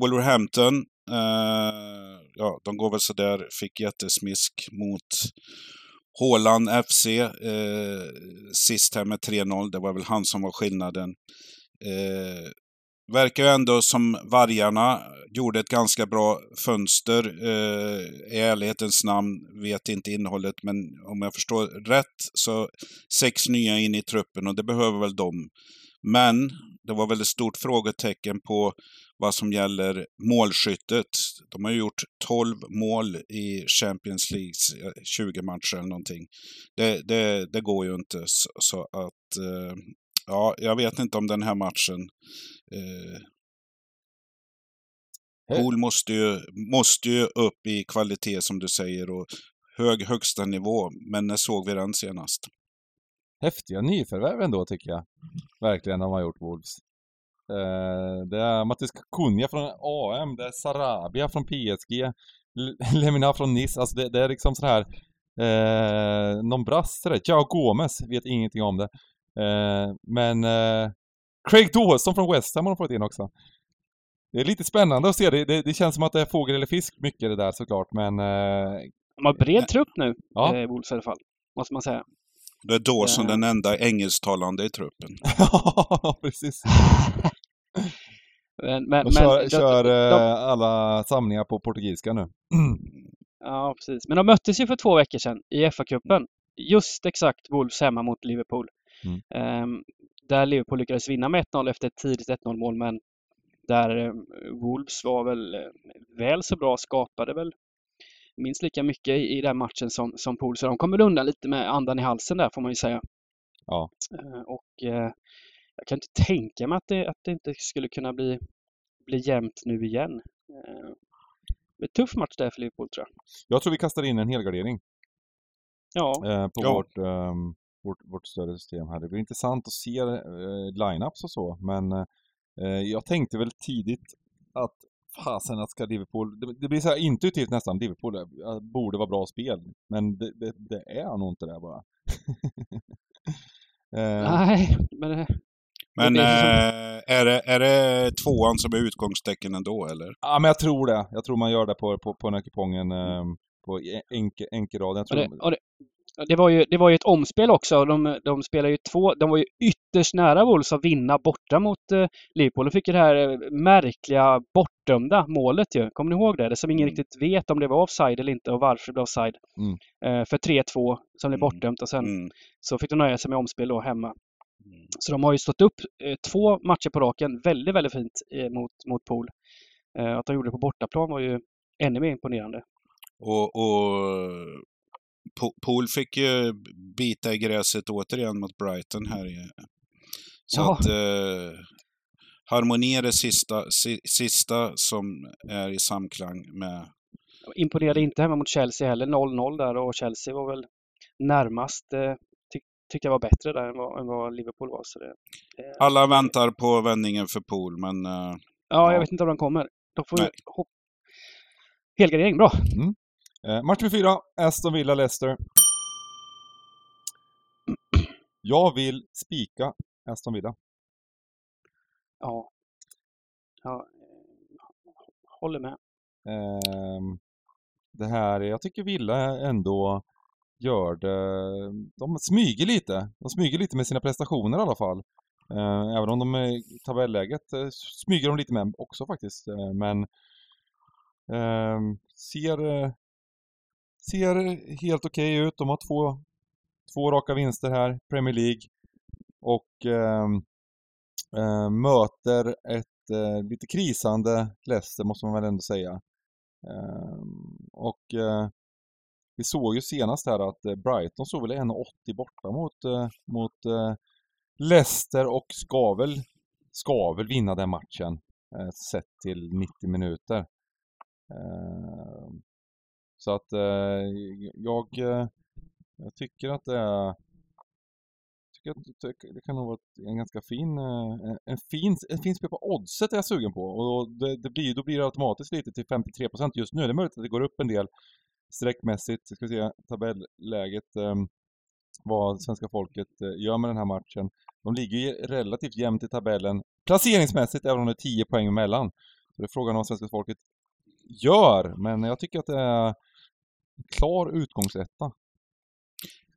Wolverhampton, ja, de går väl sådär, fick jättesmisk mot Håland FC sist här med 3-0. Det var väl han som var skillnaden. Verkar ju ändå som vargarna gjorde ett ganska bra fönster. Eh, I ärlighetens namn vet inte innehållet, men om jag förstår rätt så sex nya in i truppen och det behöver väl de. Men det var väldigt stort frågetecken på vad som gäller målskyttet. De har ju gjort 12 mål i Champions Leagues 20 eh, matcher eller någonting. Det, det, det går ju inte. Så, så att eh, ja, jag vet inte om den här matchen eh, Pool måste ju, måste ju upp i kvalitet som du säger och hög högsta nivå. Men när såg vi den senast? Häftiga nyförvärv ändå tycker jag. Verkligen de har gjort Wolves. Eh, det är Mattis Cunha från AM, det är Sarabia från PSG, Lemina från Nice. Alltså det, det är liksom så här eh, någon brasse där. Jao Gomez, vet ingenting om det. Eh, men eh, Craig Dawson från West Ham har de fått in också. Det är lite spännande att se. Det, det, det, känns som att det är fågel eller fisk mycket det där såklart, men eh, De har bred trupp nu, Ja. eh, Wolves i alla fall. Måste man säga. Det är Dawson Ja. den enda engelsktalande i truppen. Ja, precis. Men, men, De kör, men, kör de, de, eh, alla samlingar på portugisiska nu. Ja, precis. Men de möttes ju för två veckor sedan i FA-cupen. Just exakt Wolves hemma mot Liverpool. Mm. Ehm, där Liverpool lyckades vinna med 1-0 efter ett tidigt 1-0 mål, men där eh, Wolves var väl eh, väl så bra, skapade väl minst lika mycket i, i den matchen som, som Pool. Så de kommer undan lite med andan i halsen där får man ju säga. Ja. Eh, och eh, jag kan inte tänka mig att det, att det inte skulle kunna bli, bli jämnt nu igen. Det blir en tuff match där för Liverpool tror jag. Jag tror vi kastar in en helgardering Ja, eh, på Ja. vårt, ehm, vårt, vårt större system här. Det blir intressant att se eh, lineups och så, men eh, jag tänkte väl tidigt att fasen att ska Liverpool, det, det blir så här intuitivt nästan, Liverpool eh, borde vara bra spel, men det, det, det är nog inte det bara. eh, nej, men det, Men är så- eh, är, det, är det tvåan som är utgångstecken ändå, eller? Ja, men jag tror det. Jag tror man gör det på, på, på den här kupongen eh, på enke, enkelraden. Jag och tror, det, och det, och det, var ju, det var ju ett omspel också. De, de spelar ju två, de var ju ytterst nära Wolves att vinna borta mot eh, Liverpool. De fick ju det här eh, märkliga bortdömda målet ju. Kommer ni ihåg det? Det som ingen Mm. riktigt vet om det var offside eller inte och varför det blev offside. Mm. Eh, för 3-2 som blev Mm. bortdömt och sen Mm. så fick de nöja sig med omspel då hemma. Mm. Så de har ju stått upp eh, två matcher på raken väldigt, väldigt fint eh, mot, mot Pool. Eh, att de gjorde det på bortaplan var ju ännu mer imponerande. Och, och Pool fick ju bita i gräset återigen mot Brighton här. Så Ja. att eh, harmoni är det sista, si, sista som är i samklang med... Imponerade inte hemma mot Chelsea heller, 0-0 där och Chelsea var väl närmast, eh, tyck, tyckte jag var bättre där än vad, än vad Liverpool var. Så det, eh, Alla väntar på vändningen för Pool, men eh, ja, jag ja. vet inte om den kommer. De får hopp... Helgardering, bra! Eh, match nummer fyra, Aston Villa Leicester. Jag vill spika Aston Villa. Ja. ja eh, håller med. Ehm, det här, jag tycker Villa ändå gör det, de smyger lite. De smyger lite med sina prestationer i alla fall. Eh, även om de är i tabelläget eh, smyger de lite med också faktiskt. Eh, men ehm, ser, eh, ser helt okej ut. De har två, två raka vinster här, Premier League. Och eh, eh, möter ett eh, lite krisande Leicester måste man väl ändå säga. Ehm, och eh, vi såg ju senast här att eh, Brighton såg väl 1,80 borta mot, eh, mot eh, Leicester och ska väl, ska väl vinna den matchen eh, sett till 90 minuter. Ehm, så att eh, jag, eh, jag tycker att det är tycker att det- kan nog vara en ganska fin, eh, en- en fin, en fin spel på oddset är jag sugen på. Och det, det blir, då blir det automatiskt lite till 53% just nu. Det är möjligt att det går upp en del streckmässigt. Ska vi se tabelläget, Um, vad svenska folket eh, gör med den här matchen. De ligger ju relativt jämnt i tabellen placeringsmässigt, även om det är 10 poäng emellan. Så det är frågan om vad svenska folket gör, men jag tycker att det är klar utgångsetta.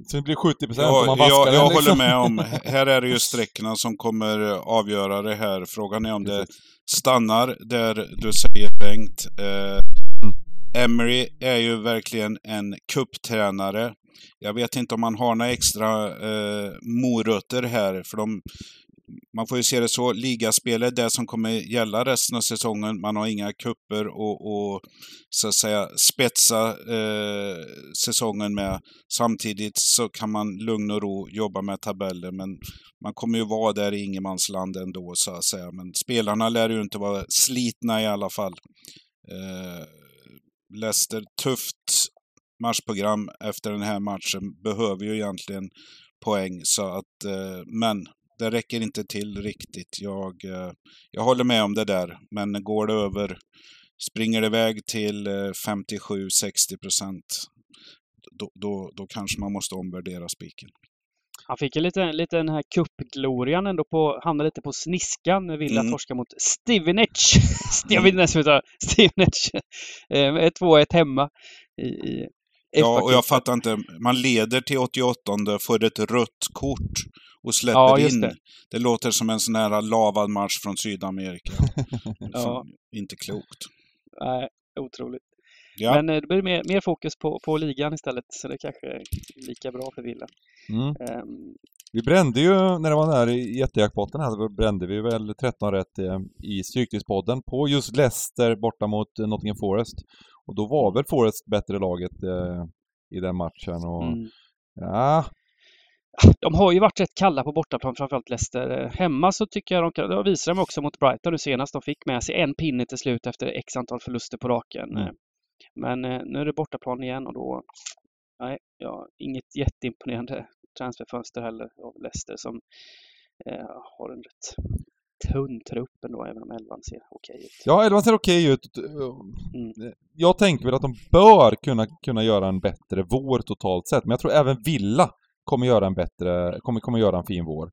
Så det blir 70% om Ja, man vaskar jag, den jag liksom. håller med om, här är det ju sträckorna som kommer avgöra det här. Frågan är om det Precis. stannar där du säger Bengt. Eh, Emery är ju verkligen en kupptränare. Jag vet inte om man har några extra eh, morötter här, för de, man får ju se det så, ligaspel är det som kommer gälla resten av säsongen. Man har inga kupper och, och så att säga spetsa eh, säsongen med. Samtidigt så kan man lugn och ro jobba med tabeller, men man kommer ju vara där i ingenmansland ändå så att säga. Men spelarna lär ju inte vara slitna i alla fall. Eh, Leicester, tufft matchprogram efter den här matchen, behöver ju egentligen poäng så att, eh, men det räcker inte till riktigt. Jag, eh, jag håller med om det där, men går det över, springer det iväg till eh, 57-60 procent, då, då, då kanske man måste omvärdera spiken. Han fick ju lite, lite den här cupglorian ändå på, hamnade lite på sniskan när Villa Mm. torskade mot Stevenage. Jag vet inte ens hur jag uttalar Stevenage. Eh, med 2-1 hemma i, i, Ja, och jag fattar inte. Man leder till 88 får ett rött kort och släpper Ja, in. det. Det. låter som en sån här lavad match från Sydamerika. Ja. Inte klokt. Nej, otroligt. Ja, Men eh, det blir mer, mer fokus på, på ligan istället, så det kanske är lika bra för Villa. Mm. Ehm, Vi brände ju, när det var den här jättejackpotten här, så brände vi väl 13 rätt eh, i Stryktipspodden på just Leicester borta mot eh, Nottingham Forest. Och då var väl Forest bättre laget eh, i den matchen och mm. ja, De har ju varit rätt kalla på bortaplan, framförallt Leicester. Hemma så tycker jag de kan, det visar de också mot Brighton nu senast. De fick med sig en pinne till slut efter x antal förluster på raken. Mm. Men eh, nu är det bortaplan igen och då, nej, ja, inget jätteimponerande transferfönster heller av Leicester som eh, har en rätt tunn trupp ändå, även om elvan ser okej ut. ja elvan ser okej ut. Mm. Jag tänker väl att de bör kunna, kunna göra en bättre vår totalt sett, men jag tror även Villa kommer göra en bättre, kommer, kommer göra en fin vår.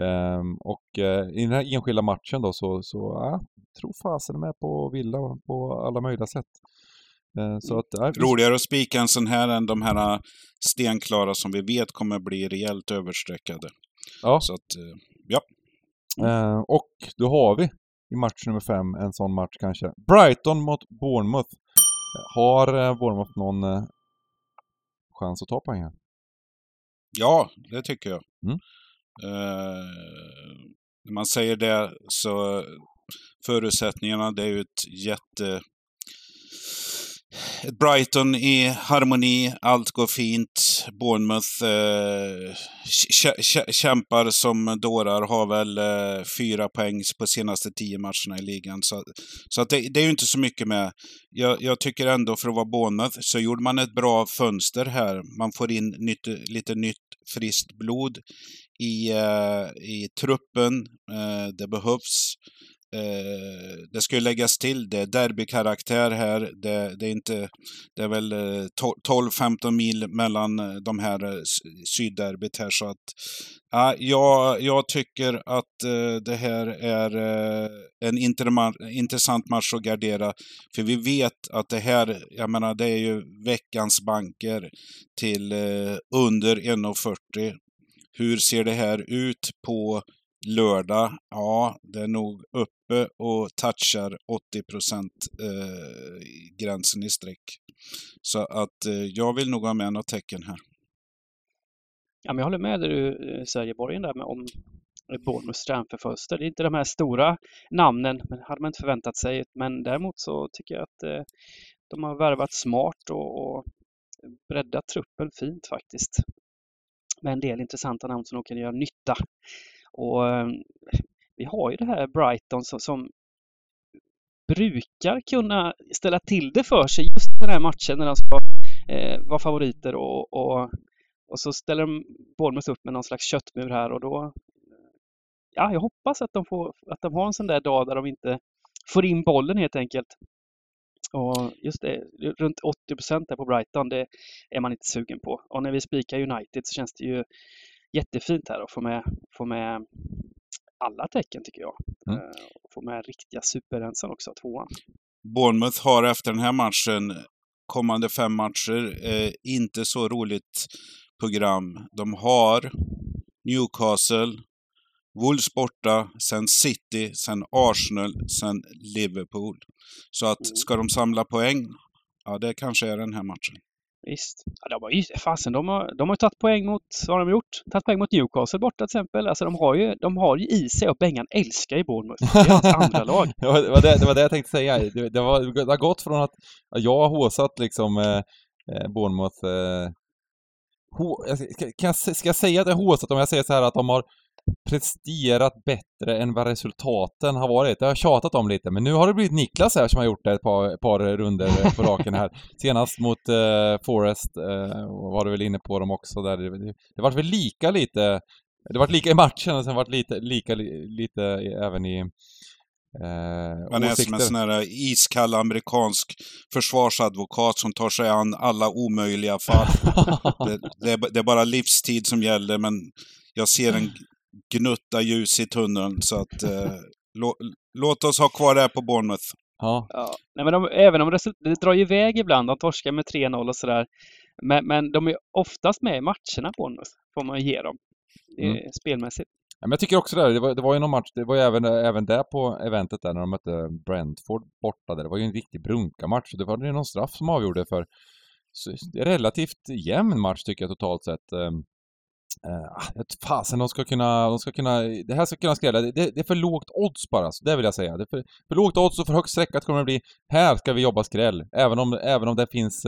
Ehm, och eh, i den här enskilda matchen då så, så ja, tror fasen med på Villa på alla möjliga sätt. Eh, så att, vi- roligare att spika en sån här än de här stenklara som vi vet kommer bli rejält överstreckade. ja. Så att, eh, ja. Eh, och då har vi i match nummer fem en sån match kanske. Brighton mot Bournemouth. Har eh, Bournemouth någon eh, chans att ta poängen? Ja, det tycker jag. Mm. Eh, när man säger det så förutsättningarna, det är ju ett jätte... Ett Brighton i harmoni, allt går fint. Bournemouth eh, kämpar som dårar, har väl eh, fyra poäng på senaste tio matcherna i ligan. Så, så att det, det är ju inte så mycket med. Jag, jag tycker ändå för att vara Bournemouth så gjorde man ett bra fönster här. Man får in nytt, lite nytt friskt blod i, eh, i truppen. Eh, det behövs. Eh, det ska ju läggas till, det är derbykaraktär här. Det, det är inte, det är väl eh, 12-15 mil mellan eh, de här sydderbyt här så att ja, jag, jag tycker att det här är en intressant match att gardera. För vi vet att det här, jag menar det är ju veckans banker till under 1,40. Hur ser det här ut på lördag? Ja, det är nog uppe och touchar 80 procent eh, gränsen i streck. Så att eh, jag vill nog ha med något tecken här. Ja, men jag håller med dig du eh, säger Borgen där med om eh, Bournemouths transferfönster. Det är inte de här stora namnen, men hade man inte förväntat sig. Men däremot så tycker jag att eh, de har värvat smart och, och breddat truppen fint faktiskt. Med en del intressanta namn som nog kan göra nytta. Och eh, vi har ju det här Brighton som, som brukar kunna ställa till det för sig just den här matchen när de ska eh, vara favoriter och, och och så ställer de Bournemouth upp med någon slags köttmur här och då... Ja, jag hoppas att de, får, att de har en sån där dag där de inte får in bollen helt enkelt. Och just det, runt 80 procent där på Brighton, det är man inte sugen på. Och när vi spikar United så känns det ju jättefint här att få med, få med alla tecken tycker jag. Mm. Eh, Och få med riktiga superrensen också, tvåan. Bournemouth har efter den här matchen, kommande fem matcher, eh, inte så roligt program. De har Newcastle, Wolves borta, sen City, sen Arsenal, sen Liverpool. Så att Mm. ska de samla poäng, ja det kanske är den här matchen. Visst. Ja, de har ju, fasen, de har, de har tagit poäng mot, vad har de gjort? Tagit poäng mot Newcastle borta till exempel. Alltså de har ju, de har ju i sig och Bengan älskar ju Bournemouth. Det är hans andra lag. det, var, det, det, var det jag tänkte säga. Det, det, var, det har gått från att jag har håsat liksom eh, eh, Bournemouth... Eh, jag ska, jag, ska jag säga att jag har håsat om jag säger så här att de har presterat bättre än vad resultaten har varit. Det har jag tjatat om lite, men nu har det blivit Niklas här som har gjort det ett par, par runder på raken här. Senast mot eh, Forest eh, var du väl inne på dem också där. Det, det, det var väl lika lite det var lika i matchen och sen var det lite, lika li- lite även i eh, Man är som en sån här iskall amerikansk försvarsadvokat som tar sig an alla omöjliga fall. Det, det, är, det är bara livstid som gäller, men jag ser en gnutta ljus i tunneln. Så att, eh, lå, låt oss ha kvar det här på Bournemouth. ja. Ja. Nej, men de, även om resul- det drar ju iväg ibland, de torskar med 3-0 och sådär. Men, men de är oftast med i matcherna något, får man ge dem. Mm. Mm. Spelmässigt. Ja, men jag tycker också det. Det var, det var ju någon match, det var ju även, även där på eventet där när de mötte Brentford borta där. Det var ju en riktig brunka-match. Det var ju någon straff som avgjorde för så, det är relativt jämn match tycker jag totalt sett. Uh, fasen, de ska kunna, de ska kunna, det här ska kunna skrälla. Det, det, är för lågt odds bara, så det vill jag säga. Det är för, för lågt odds och för högt streckat kommer det bli. Här ska vi jobba skräll. Även om, även om det finns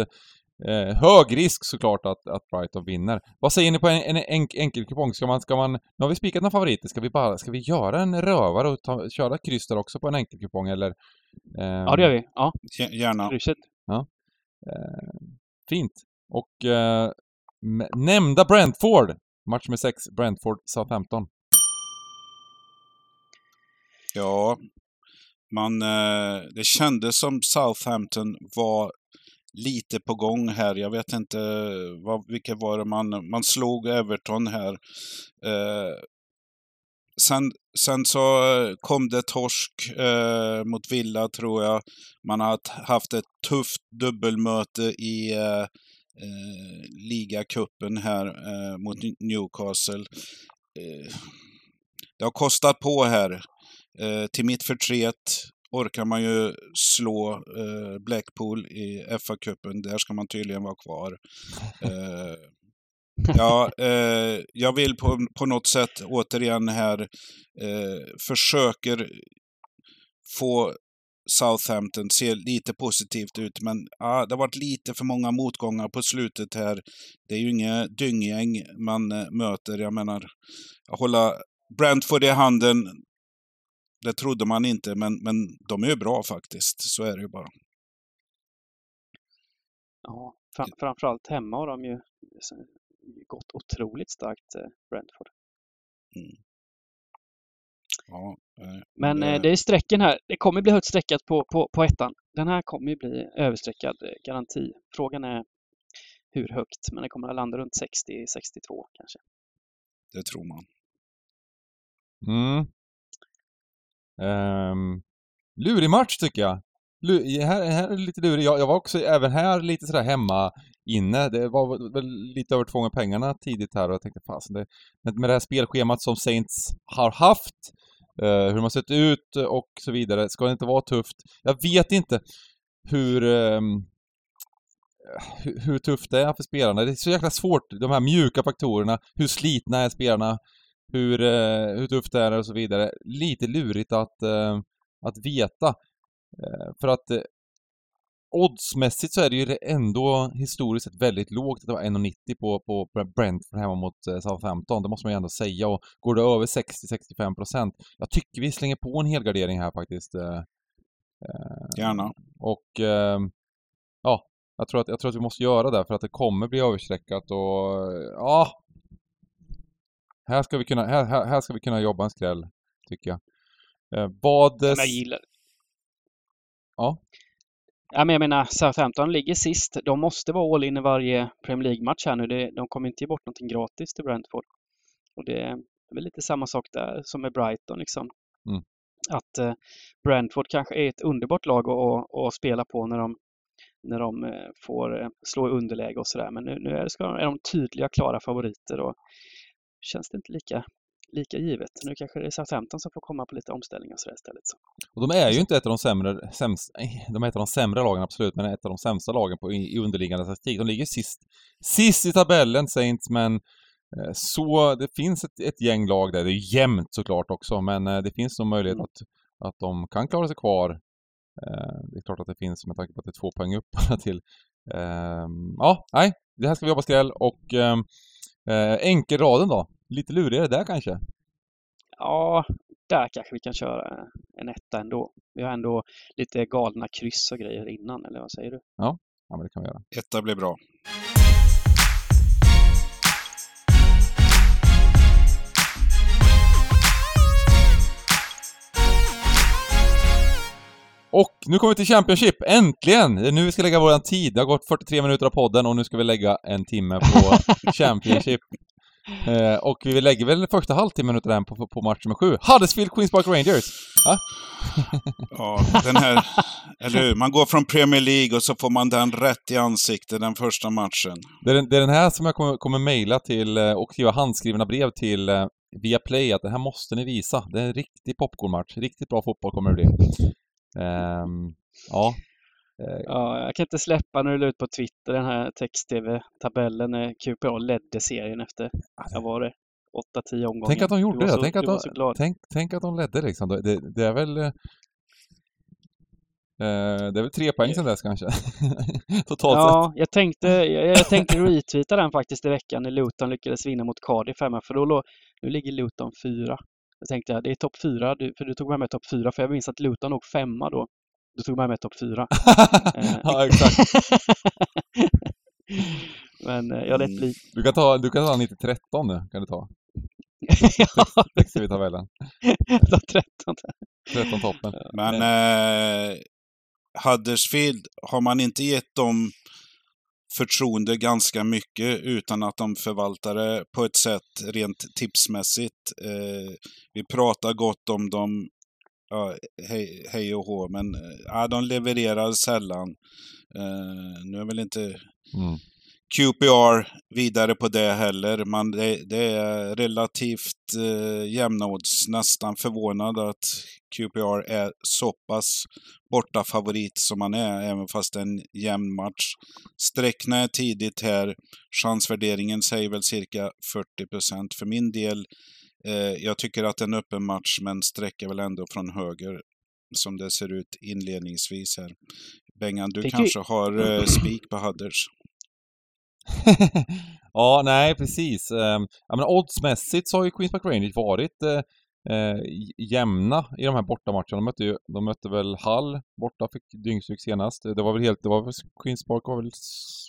Eh, hög risk såklart att, att Brighton vinner. Vad säger ni på en, en enk, enkel kupong? Ska man, ska man, nu har vi spikat några favoriter, ska vi bara, ska vi göra en rövare och ta, köra kryss där också på en enkel kupong eller? Eh, ja, det gör vi. Ja. Gärna. Krysset. Ja. Eh, fint. Och eh, nämnda Brentford, match med 6, Brentford Southampton. Ja, man, eh, det kändes som Southampton var lite på gång här. Jag vet inte vad, vilka var det man, man slog Everton här. Eh, sen, sen så kom det torsk eh, mot Villa tror jag. Man har haft ett tufft dubbelmöte i eh, eh, ligacupen här eh, mot Newcastle. Eh, det har kostat på här. Eh, till mitt förtret orkar man ju slå eh, Blackpool i FA-cupen. Där ska man tydligen vara kvar. Eh, ja, eh, jag vill på, på något sätt återigen här eh, försöker få Southampton ser lite positivt ut, men ja, det har varit lite för många motgångar på slutet här. Det är ju inget dynggäng man äh, möter. Jag menar, att hålla Brentford i handen, det trodde man inte, men, men de är ju bra faktiskt. Så är det ju bara. Ja, fram, framförallt hemma har de ju gått otroligt starkt, eh, Brentford. Mm. Ja, eh, men det... det är strecken här. Det kommer bli högt streckat på, på, på ettan. Den här kommer ju bli överstreckad eh, garanti. Frågan är hur högt, men det kommer att landa runt 60-62 kanske. Det tror man. Mm. Um, lurig match tycker jag. Lu här, här är lite lurig. Jag, jag, var också även här lite sådär hemma inne. Det var väl lite över två gånger pengarna tidigt här och jag tänkte fasen det, med det här spelschemat som Saints har haft, Eh, hur de har sett ut och så vidare, ska det inte vara tufft? Jag vet inte hur ehm, hur, hur tufft det är för spelarna. Det är så jäkla svårt, de här mjuka faktorerna. Hur slitna är spelarna? hur, eh, hur tufft det är och så vidare. Lite lurigt att, eh, att veta. Eh, för att eh, oddsmässigt så är det ju ändå historiskt sett väldigt lågt att det var 1,90 på, på Brentford hemma mot Southampton. Det måste man ju ändå säga. Och går det över 60-65%, jag tycker vi slänger på en helgardering här faktiskt. Gärna. Och ja, jag tror, att, jag tror att vi måste göra det för att det kommer bli överstreckat och ja, här ska vi kunna, här, här, ska vi kunna jobba en skräll, tycker jag. Eh, vad... Men jag gillar Ja. Ja, men jag menar, Southampton ligger sist. De måste vara all in i varje Premier League-match här nu. De kommer inte ge bort någonting gratis till Brentford. Och det är väl lite samma sak där som med Brighton liksom. Mm. Att eh, Brentford kanske är ett underbart lag att, att, spela på när de, när de eh, får eh, slå underläge och sådär. Men nu, nu är, ska, är de tydliga, klara favoriter och känns det inte lika, lika givet. Nu kanske det är Southampton som får komma på lite omställningar så istället. Och de är ju inte ett av de sämre, sämst, de är ett av de sämre lagen absolut, men ett av de sämsta lagen på, i, i underliggande statistik. De ligger sist, sist i tabellen, Saints, men eh, så det finns ett, ett gäng lag där. Det är jämnt såklart också, men eh, det finns nog möjlighet mm. att, att de kan klara sig kvar. Eh, det är klart att det finns med tanke på att det är två poäng upp till. Ehm, ja, nej, det här ska vi jobba skräll och ehm, enkelraden då? Lite lurigare där kanske? Ja, där kanske vi kan köra en etta ändå. Vi har ändå lite galna kryss och grejer innan, eller vad säger du? Ja, ja men det kan vi göra. Etta blir bra. Och nu kommer vi till Championship, äntligen! Det är nu vi ska lägga våran tid. Det har gått 43 minuter av podden och nu ska vi lägga en timme på Championship. Eh, och vi lägger väl första halvtimmen utav den på, på match nummer sju. Huddersfield Queens Park Rangers! Ja? Ja, den här, eller hur? Man går från Premier League och så får man den rätt i ansiktet den första matchen. Det är, den, det är den här som jag kommer, kommer mejla till eh, och skriva handskrivna brev till eh, via Play att det här måste ni visa. Det är en riktig popcornmatch. Riktigt bra fotboll kommer det bli. Ehm, ja. Eh, Ja, jag kan inte släppa när du la ut på Twitter den här text-tv-tabellen när QPR ledde serien efter, vad var det, 8-10 omgångar. Tänk att de gjorde det. så, Tänk att de, tänk, tänk att de ledde liksom. Det, det är väl... eh, Eh, det är väl tre poäng sedan dess kanske. Totalt sett. Ja, jag tänkte, jag, jag tänkte retweeta den faktiskt i veckan när Luton lyckades vinna mot Cardiff hemma, för då låg, nu ligger Luton fyra. Då tänkte jag, det är topp fyra, för du tog med mig topp fyra, för jag minns att Luton låg femma då. Du tog med mig topp fyra. Eh. ja, exakt. Men eh, jag lät Mm. bli. Du kan ta, du kan ta 90-13 nu, kan du ta. ja, Texten i tabellen. då 13. 13 toppen. Men eh, Huddersfield, har man inte gett dem förtroende ganska mycket utan att de förvaltar det på ett sätt rent tipsmässigt. Eh, vi pratar gott om dem, ja, hej, hej och hå, men eh, ja, de levererar sällan. Eh, nu är väl inte Mm. QPR vidare på det heller. Man, det, det är relativt eh, jämna odds. Nästan förvånad att QPR är så pass borta favorit som man är, även fast det är en jämn match. Sträckna är tidigt här. Chansvärderingen säger väl cirka 40 procent. För min del, jag tycker att en öppen match, men sträcker väl ändå från höger som det ser ut inledningsvis här. Bengan, du Fick vi- kanske har eh, spik på Hudders? ja, nej precis. Ehm, Ja, men oddsmässigt så har ju Queens Park Rangers varit eh, eh, jämna i de här bortamatcherna. De mötte, ju, de mötte väl Hall borta, fick dyngstryk senast. Det var väl helt, det var väl Queens Park var väl,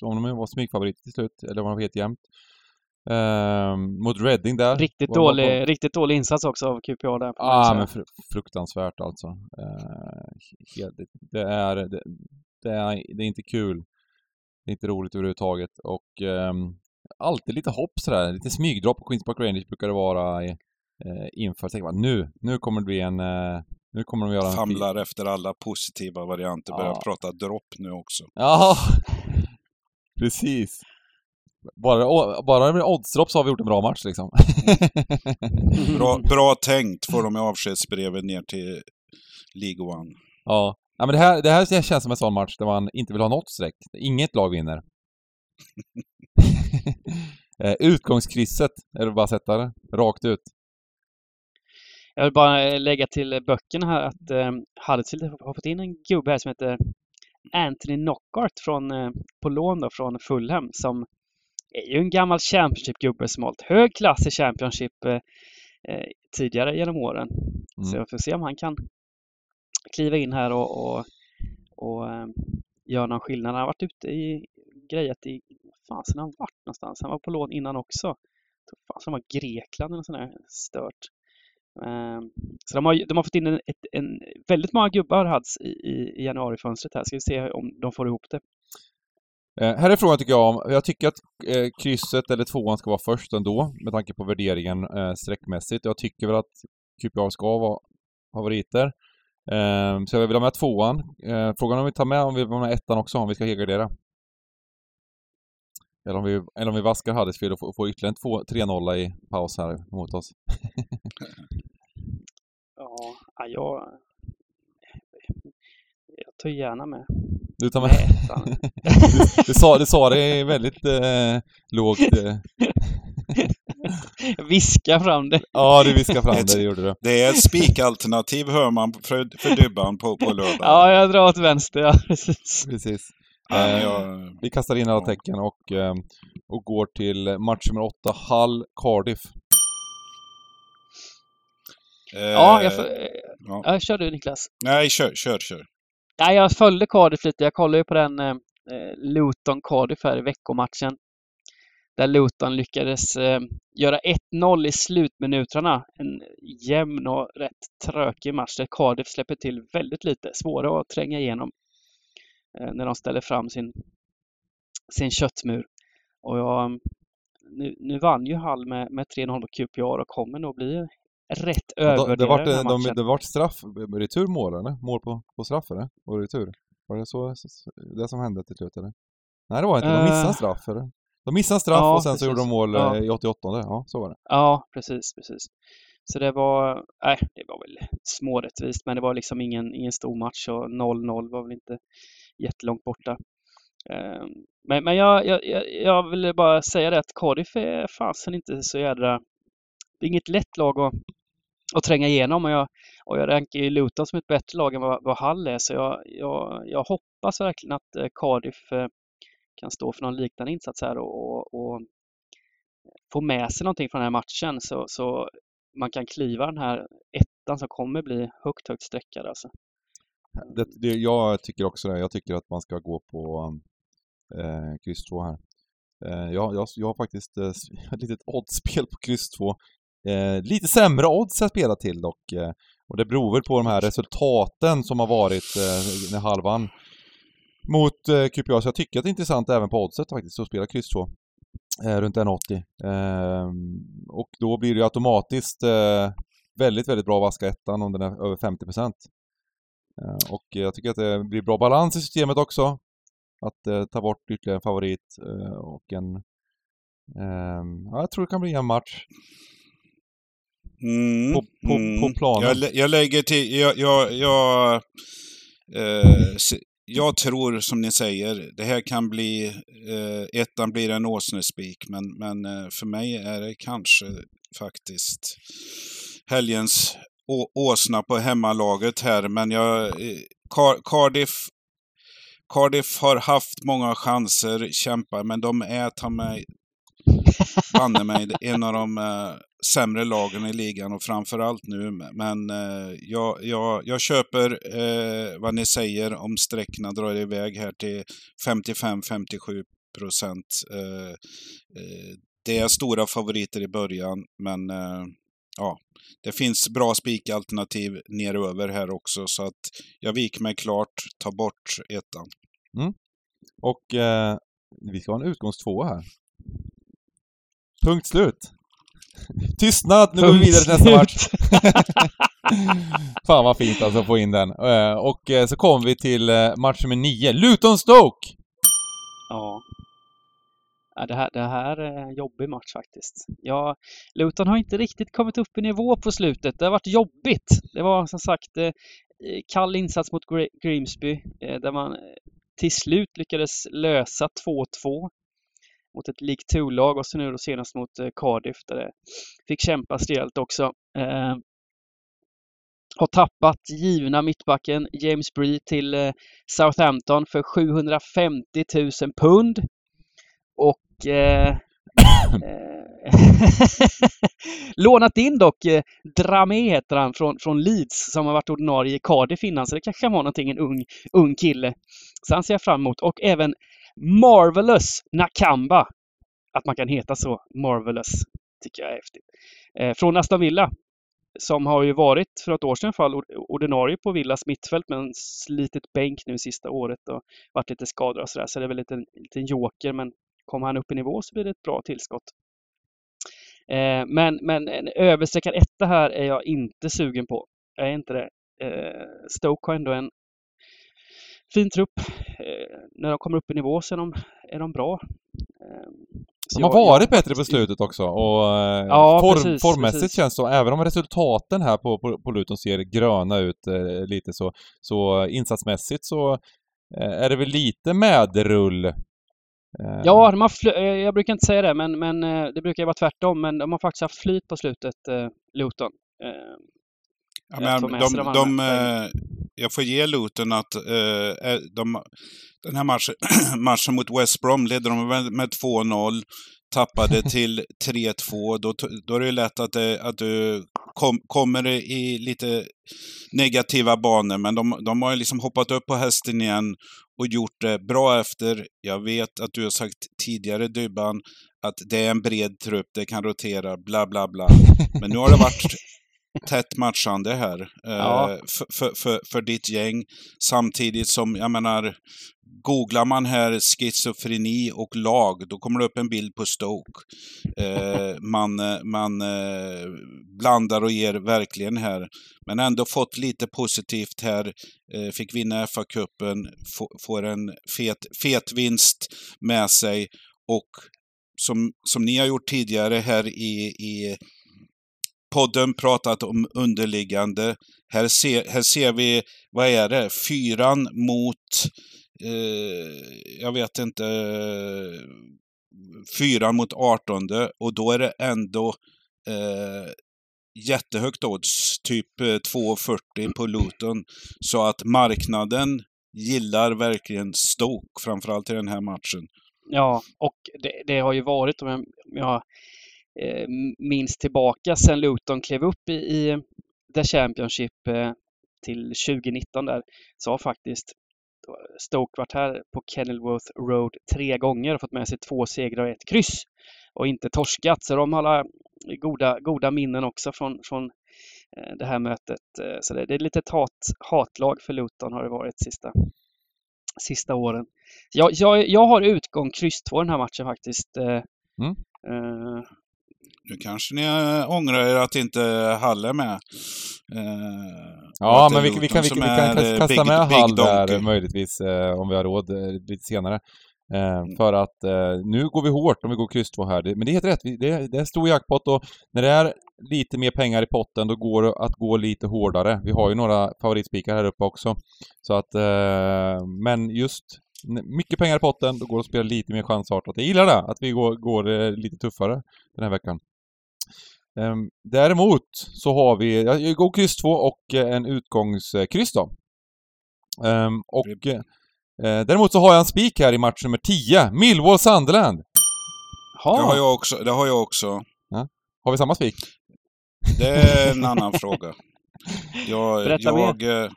om de var smygfavorit till slut, eller var de helt jämnt. Ehm, mot Reading där. Riktigt dålig, riktigt dålig insats också av QPR där. Ja, ah, men fr fruktansvärt alltså. Eh, helt, det, är, det, det, är, det är inte kul. Det är inte roligt överhuvudtaget och ehm, alltid lite hopp sådär, lite smygdropp på Queens Park Rangers brukar det vara i, eh, inför. Tänker man, nu, nu kommer det bli en, eh, nu kommer de göra en famlar efter alla positiva varianter. Börjar Ja. prata dropp nu också. Ja, precis. Bara, bara med oddsdropp så har vi gjort en bra match liksom. Bra, bra tänkt får de i avskedsbrevet ner till League One. Ja. ja men det här, det här känns som en sån match där man inte vill ha något streck. Inget lag vinner. Eh, Utgångskrysset, är det bara att sätta det? Rakt ut. Jag vill bara lägga till böckerna här att eh, Huddersfield har fått in en gubbe här som heter Anthony Knockart från, eh, på lån då, från Fulham som är ju en gammal Championship-gubbe som hållit hög klass i Championship eh, eh, tidigare genom åren. Så Mm. jag får se om han kan kliva in här och, och, och eh, göra någon skillnad. Han har varit ute i grejat i, vad fasen har han varit någonstans? Han var på lån innan också. Fan som var Grekland eller något sånt där stört. Ehm, Så de har, de har fått in en, ett, en väldigt många gubbar Hads i, i, i januarifönstret här. Ska vi se om de får ihop det. Eh, här är frågan tycker jag om, jag tycker att eh, krysset eller tvåan ska vara först ändå, med tanke på värderingen eh, streckmässigt. Jag tycker väl att QPR ska vara favoriter. Eh, så jag vill ha med tvåan. Eh, frågan om vi tar med, om vi vill ha med ettan också, om vi ska helgardera. Eller om vi, eller om vi vaskar Huddersfield och får, får ytterligare en 3-0 i paus här mot oss. Ja, jag, tar gärna med Du tar med... ettan. du, du, sa, du sa det väldigt eh, lågt. Eh. Viska fram det. Ja, du viskade fram det, det gjorde du. Det är ett spikalternativ hör man för, för Dybban på, på lördag. Ja, jag drar åt vänster, ja precis. Precis. Ja, Eh, jag, Vi kastar in alla tecken och, eh, och går till match nummer åtta, Hull Cardiff. eh, Ja, jag, får- ja. ja, kör du Niklas. Nej, kör, kör, kör. Nej, jag följde Cardiff lite. Jag kollade ju på den eh, eh Luton-Cardiff här i veckomatchen. Där Luton lyckades eh, göra 1-0 i slutminuterna. En jämn och rätt trökig match där Cardiff släpper till väldigt lite. Svåra att tränga igenom eh, när de ställer fram sin, sin köttmur. Och jag, nu, nu vann ju Hall med, med 3-0 på QPR och kommer nog bli rätt övervärderade den här de, matchen. det vart straff, returmål eller? Mål på, på straff eller? Och retur? Var det så, så- det som hände till slut eller? Nej det var inte, de missade Eh. straff eller? De missade straff Ja, och sen så precis. gjorde de mål eh, Ja. i 88 ja så var det. Ja, precis, precis. Så det var, nej, det var väl smårättvist, men det var liksom ingen, ingen stor match och 0-0 var väl inte jättelångt borta. Ehm, Men, men jag, jag, jag, jag vill bara säga det att Cardiff är fasen inte så jädra... Det är inget lätt lag att, att tränga igenom och jag, och jag rankar ju Luton som ett bättre lag än vad, vad Hull är, så jag, jag, jag hoppas verkligen att eh, Cardiff eh, kan stå för någon liknande insats här och, och, och få med sig någonting från den här matchen så, så man kan kliva den här ettan som kommer bli högt, högt streckad alltså. det, det. Jag tycker också det, jag tycker att man ska gå på eh, kryss 2 här. Eh, jag, jag, jag har faktiskt eh, ett litet oddspel på kryss 2. Eh, lite sämre odds jag spela till dock. Eh, och det beror väl på de här resultaten som har varit eh, när halvan mot eh, QPR. Så jag tycker att det är intressant även på oddset faktiskt att spela kryss 2. Eh, runt 1,80. Eh, och då blir det ju automatiskt eh, väldigt, väldigt bra att vaska ettan om den är över 50 Eh, Och jag tycker att det blir bra balans i systemet också. Att eh, ta bort ytterligare en favorit eh, och en... Ehm, ja, jag tror det kan bli en match. Mm, På- på- på planen. Jag, jag lägger till, jag, jag, jag, eh, jag tror som ni säger, det här kan bli, eh, ettan blir en åsnespik, men, men eh, för mig är det kanske faktiskt helgens å, åsna på hemmalaget här, men jag, eh, Car, Cardiff Cardiff har haft många chanser, kämpar, men de är ta mig banne mig en av de eh, sämre lagen i ligan och framförallt nu. Men eh, jag, jag, jag köper eh, vad ni säger om sträckorna drar iväg här till 55-57 procent. Eh, eh, det är stora favoriter i början, men eh, ja, det finns bra spikalternativ neröver här också. Så att jag viker mig klart, tar bort ettan. Mm. Och eh, vi ska ha en utgångstvåa här. Punkt slut. Tystnad, nu går vi vidare till nästa match. Fan vad fint alltså att få in den. Eh, och eh, så kommer vi till eh, match nummer 9, Luton-Stoke! Ja. Ja, det, här, det här är en jobbig match faktiskt. Ja, Luton har inte riktigt kommit upp i nivå på slutet. Det har varit jobbigt. Det var som sagt kall insats mot Grimsby där man till slut lyckades lösa 2-2 mot ett League 2-lag och så nu då senast mot eh, Cardiff där det fick kämpas rejält också. Eh, har tappat givna mittbacken James Bree till eh, Southampton för 750 000 pund. Och eh, eh lånat in dock eh, Dramé heter han från, från Leeds som har varit ordinarie i Cardiff innan så det kanske kan vara någonting, en ung, ung kille. Så han ser jag fram emot. Och även Marvelous Nakamba. Att man kan heta så, Marvelous, tycker jag är häftigt. Eh, från Aston Villa som har ju varit för ett år sedan i alla fall ordinarie på Villas mittfält med en slitet bänk nu sista året och varit lite skadad och sådär. Så det är väl lite en liten joker men kommer han upp i nivå så blir det ett bra tillskott. Eh, men, men en överstreckad etta här är jag inte sugen på. Jag är inte det. Eh, Stoke har ändå en fin trupp. Eh, när de kommer upp i nivå så är de, är de bra. Eh, så De har jag- jag varit bättre på slutet också och eh, Ja, form, precis, formmässigt precis. känns det så, även om resultaten här på, på, på Luton ser gröna ut eh, lite så, så insatsmässigt så eh, är det väl lite medrull. Eh, Ja, de har eh, jag brukar inte säga det, men, men det brukar ju vara tvärtom. Men de har faktiskt haft flyt på slutet, Luton. Eh, Ja, men de, de de, andra eh, jag får ge Luton att eh, eh, de, den här matchen, matchen mot West Brom ledde de med, med 2-0, tappade till 3-2. Då, då är det lätt att, det, att du kom, kommer i lite negativa banor, men de, de har ju liksom hoppat upp på hästen igen och gjort det bra efter. Jag vet att du har sagt tidigare, Dybban, att det är en bred trupp, det kan rotera, bla bla bla. Men nu har det varit tätt matchande här Ja. eh, för, för, för, för ditt gäng. Samtidigt som, jag menar, googlar man här schizofreni och lag, då kommer det upp en bild på Stoke. Eh, man eh, man blandar och ger verkligen här. Men ändå fått lite positivt här. Fick vinna FA-cupen, får en fet, fet vinst med sig. Och som, som ni har gjort tidigare här i, i podden pratat om underliggande. Här ser, här ser vi, vad är det, fyran mot, eh, jag vet inte, fyran mot artonde och då är det ändå eh, jättehögt odds, typ eh, 2,40 på Luton. Så att marknaden gillar verkligen Stoke, framförallt i den här matchen. Ja, och det, det har ju varit, om jag, om jag eh, minns tillbaka sen Luton klev upp i, i The Championship eh, till 2019 där, så har faktiskt Stoke varit här på Kenilworth Road tre gånger och fått med sig två segrar och ett kryss och inte torskat. Så de har goda, goda minnen också från, från eh, det här mötet. Eh, så det, det är lite hat, hatlag för Luton har det varit sista, sista åren. Jag, jag, jag har utgång kryss 2 den här matchen faktiskt. Mm. Nu kanske ni ångrar er att inte Hall är med. Uh, ja, men vi, vi, kan, vi, vi kan kasta big, med Hall där möjligtvis uh, om vi har råd lite senare. Mm. För att nu går vi hårt om vi går kryss 2 här. Men det är helt rätt, det det är stor jackpot och när det är lite mer pengar i potten då går det att gå lite hårdare. Vi har ju några favoritspikar här uppe också. Så att, men just mycket pengar i potten, då går det att spela lite mer chansartat. Jag gillar det, att vi går, går eh, lite tuffare den här veckan. Um, däremot så har vi, jag går kryss 2 och eh, en utgångskryss då. Um, och uh, däremot så har jag en spik här i match nummer 10, Millwall Sunderland. Ha. Det har jag också. Det har jag också. Ja. Har vi samma spik? Det är en annan fråga. Jag, Berätta jag, mer.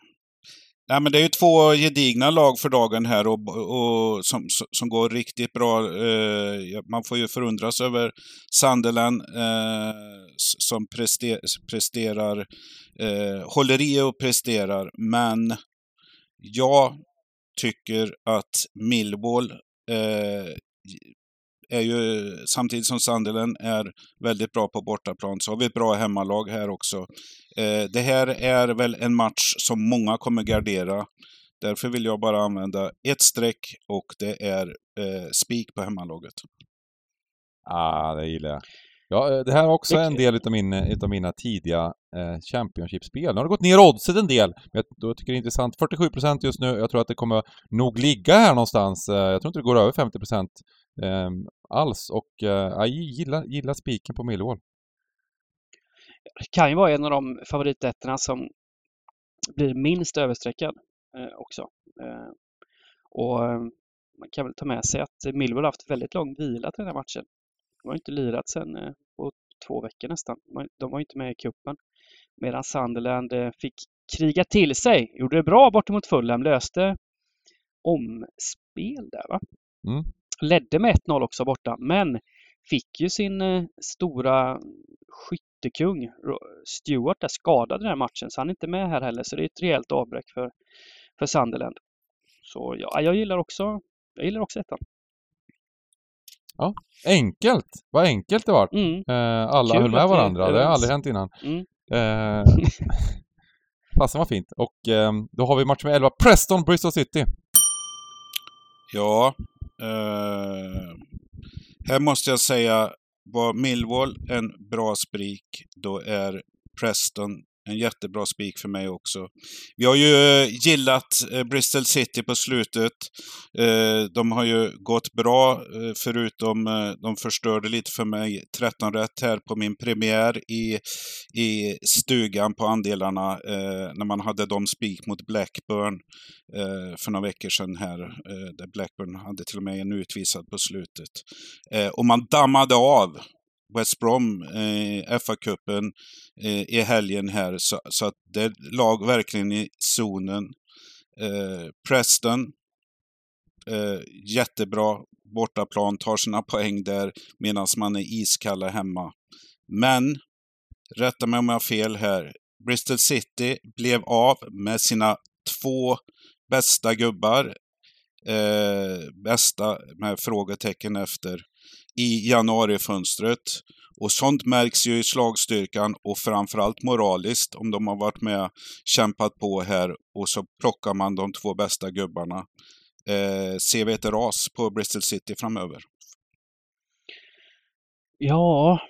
Nej, men det är ju två gedigna lag för dagen här och, och som, som går riktigt bra. Eh, man får ju förundras över Sunderland eh, som prester, presterar, eh, håller i och presterar. Men jag tycker att Millwall är ju, samtidigt som Sunderland är väldigt bra på bortaplan, så har vi ett bra hemmalag här också. Eh, det här är väl en match som många kommer gardera. Därför vill jag bara använda ett streck och det är eh, spik på hemmalaget. Ah, det gillar jag. Ja, eh, det här är också en del utav, min, utav mina tidiga eh, Championship-spel. Nu har det gått ner oddset en del, men jag, tycker det är intressant. 47% just nu. Jag tror att det kommer nog ligga här någonstans. Eh, jag tror inte det går över 50% eh, alls och eh, jag gillar, gillar spiken på Millwall. Det kan ju vara en av de favoritettorna som blir minst överstreckad eh, också. Eh, och eh, man kan väl ta med sig att Millwall har haft väldigt lång vila till den här matchen. De har inte lirat sedan eh, på två veckor nästan. De var inte med i cupen. Medan Sunderland fick kriga till sig. Gjorde det bra bortemot Fulham. Löste omspel där va? Mm. Ledde med 1-0 också borta, men fick ju sin eh, stora skyttekung Stewart där skadad den här matchen, så han är inte med här heller. Så det är ett rejält avbräck för, för Sunderland. Så ja, jag gillar också, jag gillar också ettan. Ja, enkelt! Vad enkelt det var. Mm. Eh, alla Kul höll med varandra. Det har aldrig hänt innan. Mm. Eh, Fasen var fint. Och eh, då har vi match med 11, Preston, Bristol City. Ja, Eh, här måste jag säga, var Millwall en bra sprik, då är Preston en jättebra spik för mig också. Vi har ju eh, gillat eh, Bristol City på slutet. Eh, de har ju gått bra, förutom de förstörde lite för mig 13 rätt här på min premiär i, i stugan på andelarna när man hade dem spik mot Blackburn för några veckor sedan här. Där Blackburn hade till och med en utvisad på slutet. Och man dammade av West Brom eh, FA-cupen eh, i helgen här. Så, så, att det lag verkligen i zonen. Eh, Preston, eh, jättebra bortaplan, tar sina poäng där medan man är iskalla hemma. Men, rätta mig om jag har fel här, Bristol City blev av med sina två bästa gubbar eh, bästa med frågetecken efter i januarifönstret. Och sånt märks ju i slagstyrkan och framförallt moraliskt om de har varit med kämpat på här och så plockar man de två bästa gubbarna. Eh, ser vi ett ras på Bristol City framöver? Ja,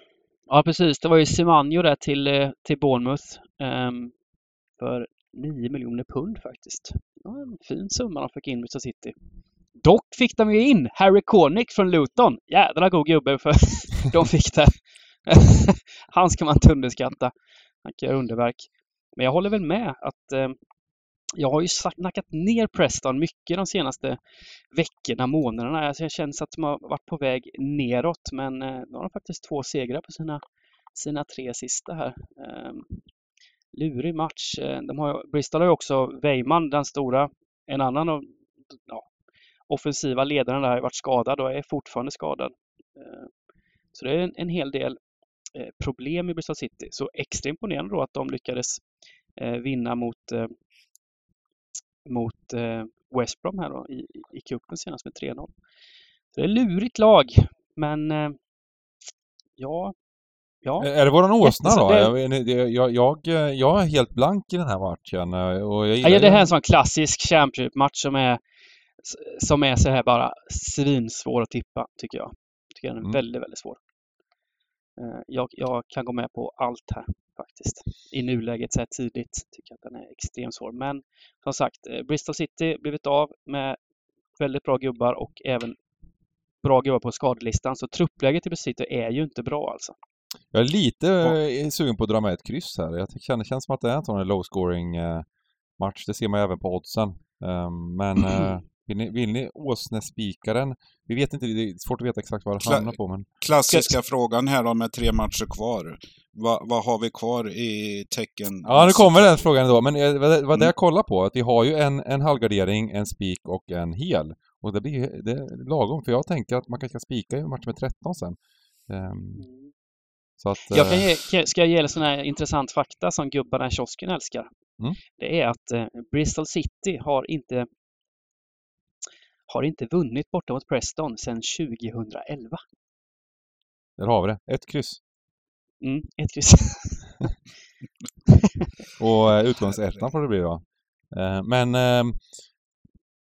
ja precis. Det var ju Semanjo där till, eh, till Bournemouth um, för 9 miljoner pund faktiskt. Ja, en fin summa de fick in Bristol City. Dock fick de ju in Harry Cornick från Luton. Jädra god gubbe för de fick det. Han ska man inte underskatta. Han kan göra underverk. Men jag håller väl med att eh, jag har ju snackat ner Preston mycket de senaste veckorna, månaderna. Alltså jag känner att de har varit på väg neråt men eh, nu har de faktiskt två segrar på sina, sina tre sista här. Eh, lurig match. Eh, de har, Bristol har ju också Weiman, den stora, en annan av ja, offensiva ledaren där har varit skadad och är fortfarande skadad. Eh, så det är en, en hel del eh, problem i Bristol City. Så extra imponerande då att de lyckades vinna mot mot West Brom här då i, i cupen senast med 3-0. det är ett lurigt lag, men ja, Ja. Är det våran åsna då? Jag, jag, jag, är helt blank i den här matchen. Och jag ja, det här är en sån klassisk Championship-match som är, som är så här bara svinsvår att tippa, tycker jag. Tycker den är mm. väldigt, väldigt svår. Jag, jag, kan gå med på allt här faktiskt. I nuläget så här tidigt tycker jag att den är extremt svår. Men som sagt, Bristol City blivit av med väldigt bra gubbar och även bra gubbar på skadelistan. Så truppläget i Bristol City är ju inte bra alltså. Jag är lite ja. sugen på att dra med ett kryss här. Jag känner, det känns som att det är en sån här low scoring eh, match. Det ser man även på oddsen. Um, men vill ni, vill ni Åsnespikaren? Vi vet inte, det är svårt att veta exakt vad det Kla hamnar på. Men... Klassiska frågan här då med tre matcher kvar. Va, vad har vi kvar i tecken? Ja, nu kommer den frågan då. Men eh, vad, vad det jag kollar på, att vi har ju en, en halvgardering, en spik och en hel. Och det blir det är lagom, för jag tänker att man kanske ska spika i match med 13 sen. Um, att, jag kan eh, ge, ska jag ge er sån här intressant fakta som gubbarna i kiosken älskar? Mm. Det är att eh, Bristol City har inte har inte vunnit borta mot Preston sedan 2011. Där har vi det. Ett kryss. Mm, ett kryss. och eh, utgångsettan får det bli då. Men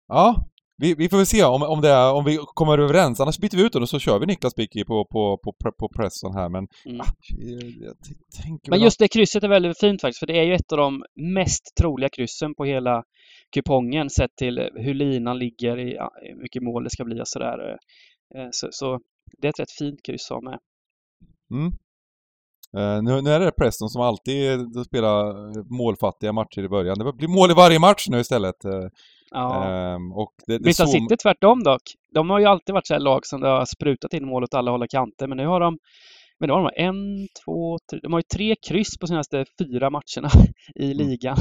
ja, vi, vi, får väl se om, om, det är, om vi kommer överens. Annars byter vi ut den och så kör vi Niklas Bicky på, på, på, på Preston här. Men, mm. ah, jag, jag men just det krysset är väldigt fint faktiskt. För det är ju ett av de mest troliga kryssen på hela kupongen sett till hur linan ligger, i hur mycket mål det ska bli och sådär. Eh, så, så det är ett rätt fint kryss att ha med. Mm. Uh, nu, nu, är det Preston som alltid spelar målfattiga matcher i början. Det blir mål i varje match nu istället. Uh, Ja. Um, och det, det så... sitter tvärtom dock. De har ju alltid varit så här lag som det har sprutat in mål åt alla håll och kanter, men nu har de men har de en, två, tre, de har ju tre kryss på senaste fyra matcherna i mm. ligan.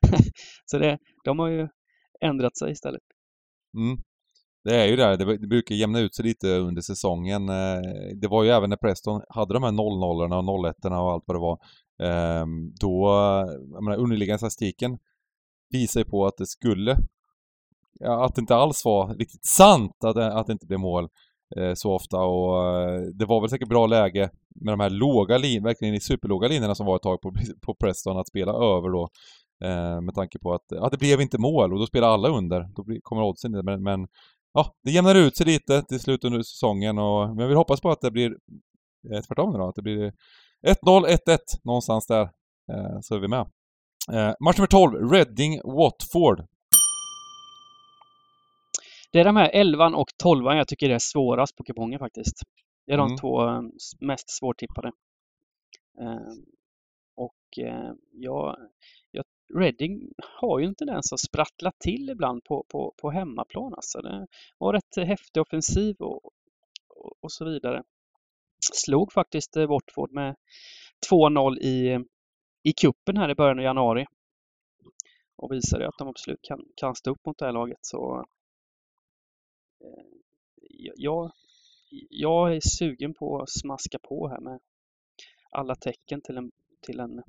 så det, de har ju ändrat sig istället. Mm. Det är ju det, det brukar jämna ut sig lite under säsongen. Eh, det var ju även när Preston hade de här 0-0 och 0-1 och allt vad det var. Ehm, då, jag menar underliggande statistiken visar ju på att det skulle att det inte alls var riktigt sant att det, att det inte blev mål eh, så ofta och eh, det var väl säkert bra läge med de här låga linjerna, verkligen i superlåga linjerna som var ett tag på, på Preston att spela över då. Eh, med tanke på att ja, det blev inte mål och då spelar alla under. Då blir, kommer oddsen ner men, men ja, det jämnar ut sig lite till slut under säsongen och men vi hoppas på att det blir eh, tvärtom nu då, att det blir 1-0, 1-1 någonstans där. Eh, så är vi med. Eh, match nummer 12, Reading-Watford. Det är de här 11 och 12 jag tycker är svårast på kupongen faktiskt. Det är de mm. två eh, mest svårtippade. Eh, och eh, ja, ja, Reading har ju en tendens att sprattla till ibland på, på, på hemmaplan. Alltså. Det var rätt häftig offensiv och, och, och så vidare. Slog faktiskt eh, Watford med 2-0 i, i kuppen här i början av januari. Och visade att de absolut kan, kan stå upp mot det här laget. Så jag, jag är sugen på att smaska på här med alla tecken till en, till en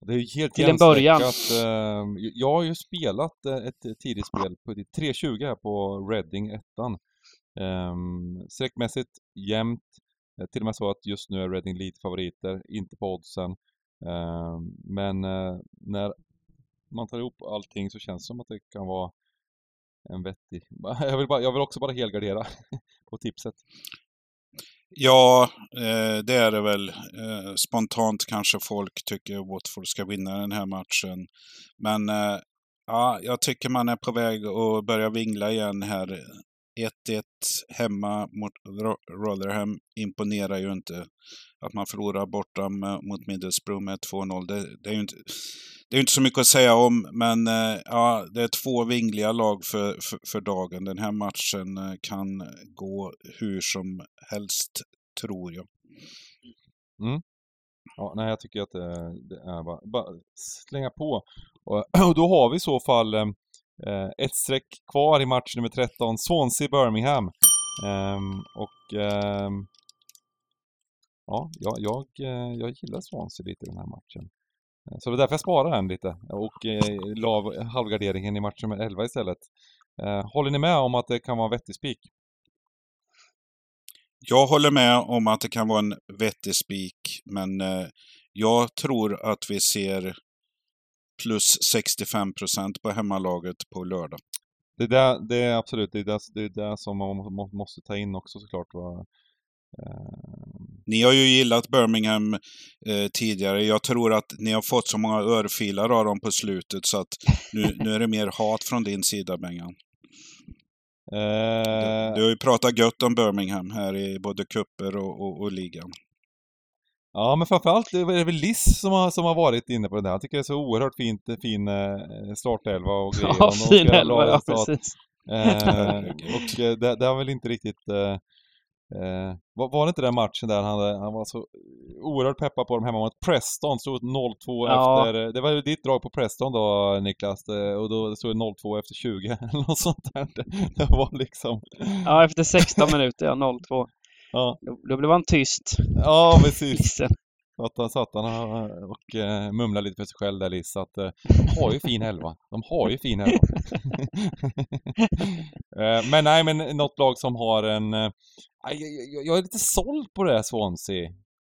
Det är helt Till en början. eh, Jag har ju spelat eh, ett tidigt spel på 3.20 här på Reading 1 um, Sträckmässigt jämnt. Eh, Till och med så att just nu är Reading lite favoriter, inte på oddsen. Ehm, Men eh, när man tar ihop allting så känns det som att det kan vara en vettig... Jag vill, bara, jag vill också bara helgardera på tipset. Ja, eh, det är det väl. Eh, spontant kanske folk tycker Watford ska vinna den här matchen. Men eh, ja, jag tycker man är på väg att börja vingla igen här. 1-1 hemma mot Rotherham imponerar ju inte. Att man förlorar borta mot Middlesbrough med 2-0, det, det är ju inte, det är inte så mycket att säga om. Men eh, ja, det är två vingliga lag för, för, för dagen. Den här matchen eh, kan gå hur som helst, tror jag. Mm. Ja, nej, jag tycker att det, det är bara, bara slänga på. Och, och då har vi i så fall eh, Eh, ett streck kvar i match nummer 13, Swansea-Birmingham. Ehm, och ehm, ja, jag, jag, jag gillar Swansea lite i den här matchen. Eh, så det är därför jag sparar den lite och eh, la halvgarderingen i match nummer 11 istället. Eh, håller ni med om att det kan vara en vettig spik? Jag håller med om att det kan vara en vettig spik, men eh, jag tror att vi ser plus 65 procent på hemmalaget på lördag. Det är, där, det är absolut det är det, det, är det som man må- må- måste ta in också såklart. Va? Eh, Ni har ju gillat Birmingham eh, tidigare. Jag tror att ni har fått så många örfilar av dem på slutet så att nu, nu är det mer hat från din sida, Bengan. eh, Du har ju pratat gött om Birmingham här i både kupper och, och, och ligan. Ja, men framförallt är det väl Liss som har, som har varit inne på det där. Jag tycker det är så oerhört fint, fin eh, startelva och grejer. Ja, fin elva, ja precis. Eh, och eh, det, det har väl inte riktigt... Eh, eh, var, var det inte den matchen där han, han var så oerhört peppad på dem hemma mot Preston, stod 0-2 Ja. efter... Det var ju ditt drag på Preston då Niklas, och då stod det 0-2 efter 20 eller något sånt där. Det, det var liksom... Ja, efter 16 minuter, ja, 0-2. Ja, Då, då blev han tyst. ja precis. Lissen. Satt han och, eh, mumlade lite för sig själv där Liss att eh, de har ju fin elva. De har ju fin elva. eh, men nej, men något lag som har en... Eh, jag, jag, är lite såld på det här Swansea.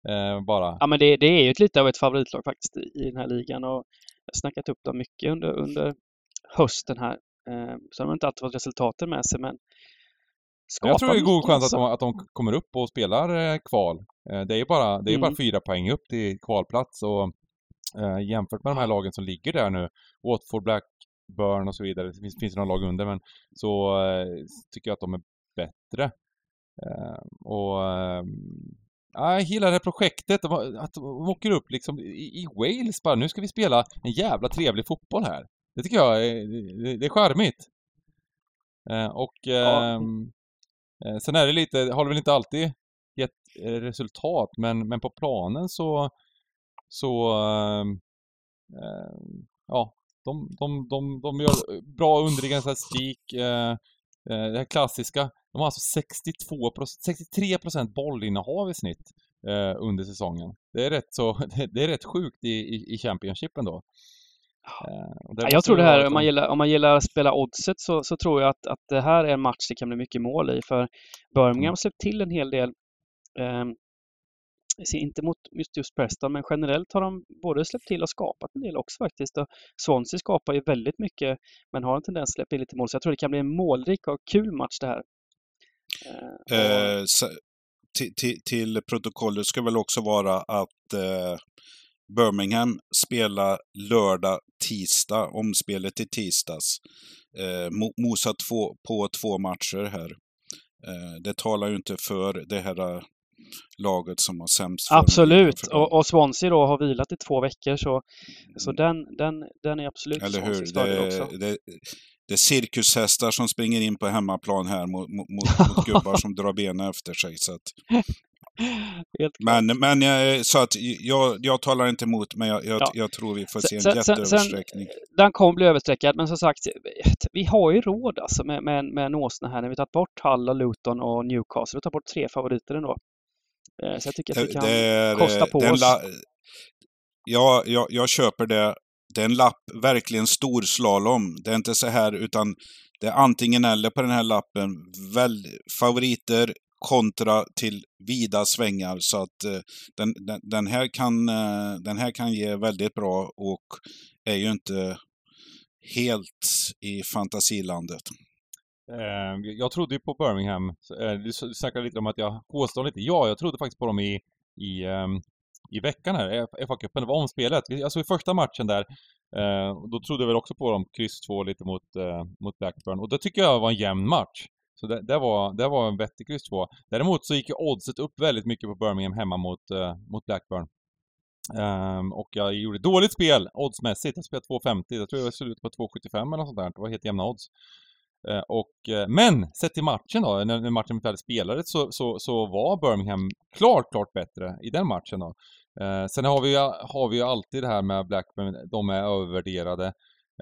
Eh, bara. Ja, men det, det är ju lite av ett favoritlag faktiskt i, i den här ligan och jag har snackat upp dem mycket under, under hösten här. Eh, så de har inte alltid fått resultaten med sig, men Jag tror det är god chans att de, att de kommer upp och spelar eh, kval. Eh, det är ju bara, det är ju bara Mm. fyra poäng upp till kvalplats och eh, jämfört med de här lagen som ligger där nu, Watford, Blackburn och så vidare, det finns, finns det några lag under, men så eh, tycker jag att de är bättre. Eh, och eh, ja, jag gillar det här projektet, de att de åker upp liksom i, i Wales bara, nu ska vi spela en jävla trevlig fotboll här. Det tycker jag är, det, det är charmigt. Eh, och Ja. Eh, sen är det lite, har det väl inte alltid gett eh, resultat, men, men på planen så, så ehm, eh, ja, de, de, de, de gör bra underliggande statistik. Eh, eh, det här klassiska, de har alltså 62% 63 bollinnehav i snitt eh, under säsongen. Det är rätt så, det är rätt sjukt i, i, i Championship ändå. Eh, Ja, måste jag tror det här, om man gillar, om man gillar att spela oddset så, så tror jag att, att det här är en match det kan bli mycket mål i. För Birmingham har släppt till en hel del. Eh, inte mot just, just Preston, men generellt har de både släppt till och skapat en del också faktiskt. Och Swansea skapar ju väldigt mycket, men har en tendens att släppa in lite mål. Så jag tror det kan bli en målrik och kul match det här. Eh, och- Eh, till, till, till protokollet ska väl också vara att eh, Birmingham spelar lördag, tisdag, omspelet i tisdags. Eh, mo- mosat två, på två matcher här. Eh, det talar ju inte för det här eh, laget som har sämst Absolut, och, och Swansea då har vilat i två veckor så, så den, den, den är absolut Eller hur? Fördel också. Det, det, det är cirkushästar som springer in på hemmaplan här mot, mot, mot, mot gubbar som drar benen efter sig. Så att. men men jag, så att jag, jag talar inte emot, men jag, jag, Ja. jag tror vi får Sen- se en sen- sen- jätteöversträckning. Den kommer bli överstreckad, men som sagt, vi har ju råd alltså med, med, med en åsna här när vi tagit bort Hull, Luton och Newcastle. Vi tar bort tre favoriter ändå. Eh, Så jag tycker att vi kan är, kosta eh, på oss. la, ja, jag, jag köper det. Det är en lapp, verkligen storslalom. Det är inte så här, utan det är antingen eller på den här lappen. Väl, favoriter kontra till vida svängar. Så att eh, den, den, den, här kan, eh, den här kan ge väldigt bra och är ju inte helt i fantasilandet. Eh, jag trodde ju på Birmingham. Eh, du snackade lite om att jag påstår lite. Ja, jag trodde faktiskt på dem i, i, ehm, i veckan här, FA-cupen. Det var omspelet. Alltså i första matchen där, eh, då trodde jag väl också på dem, kryss 2 lite mot, eh, mot Blackburn. Och det tycker jag var en jämn match. Så det, det, var, det var en vettig kryss 2. Däremot så gick ju oddset upp väldigt mycket på Birmingham hemma mot, eh, mot Blackburn. Um, och jag gjorde dåligt spel oddsmässigt. Jag spelade 2,50. Jag tror jag slutade på 2,75 eller något sånt där. Det var helt jämna odds. Uh, och, uh, men sett till matchen då, när, när matchen väl spelades så, så, så var Birmingham klart, klart bättre i den matchen då. Uh, sen har vi, har vi ju alltid det här med Blackburn, de är övervärderade.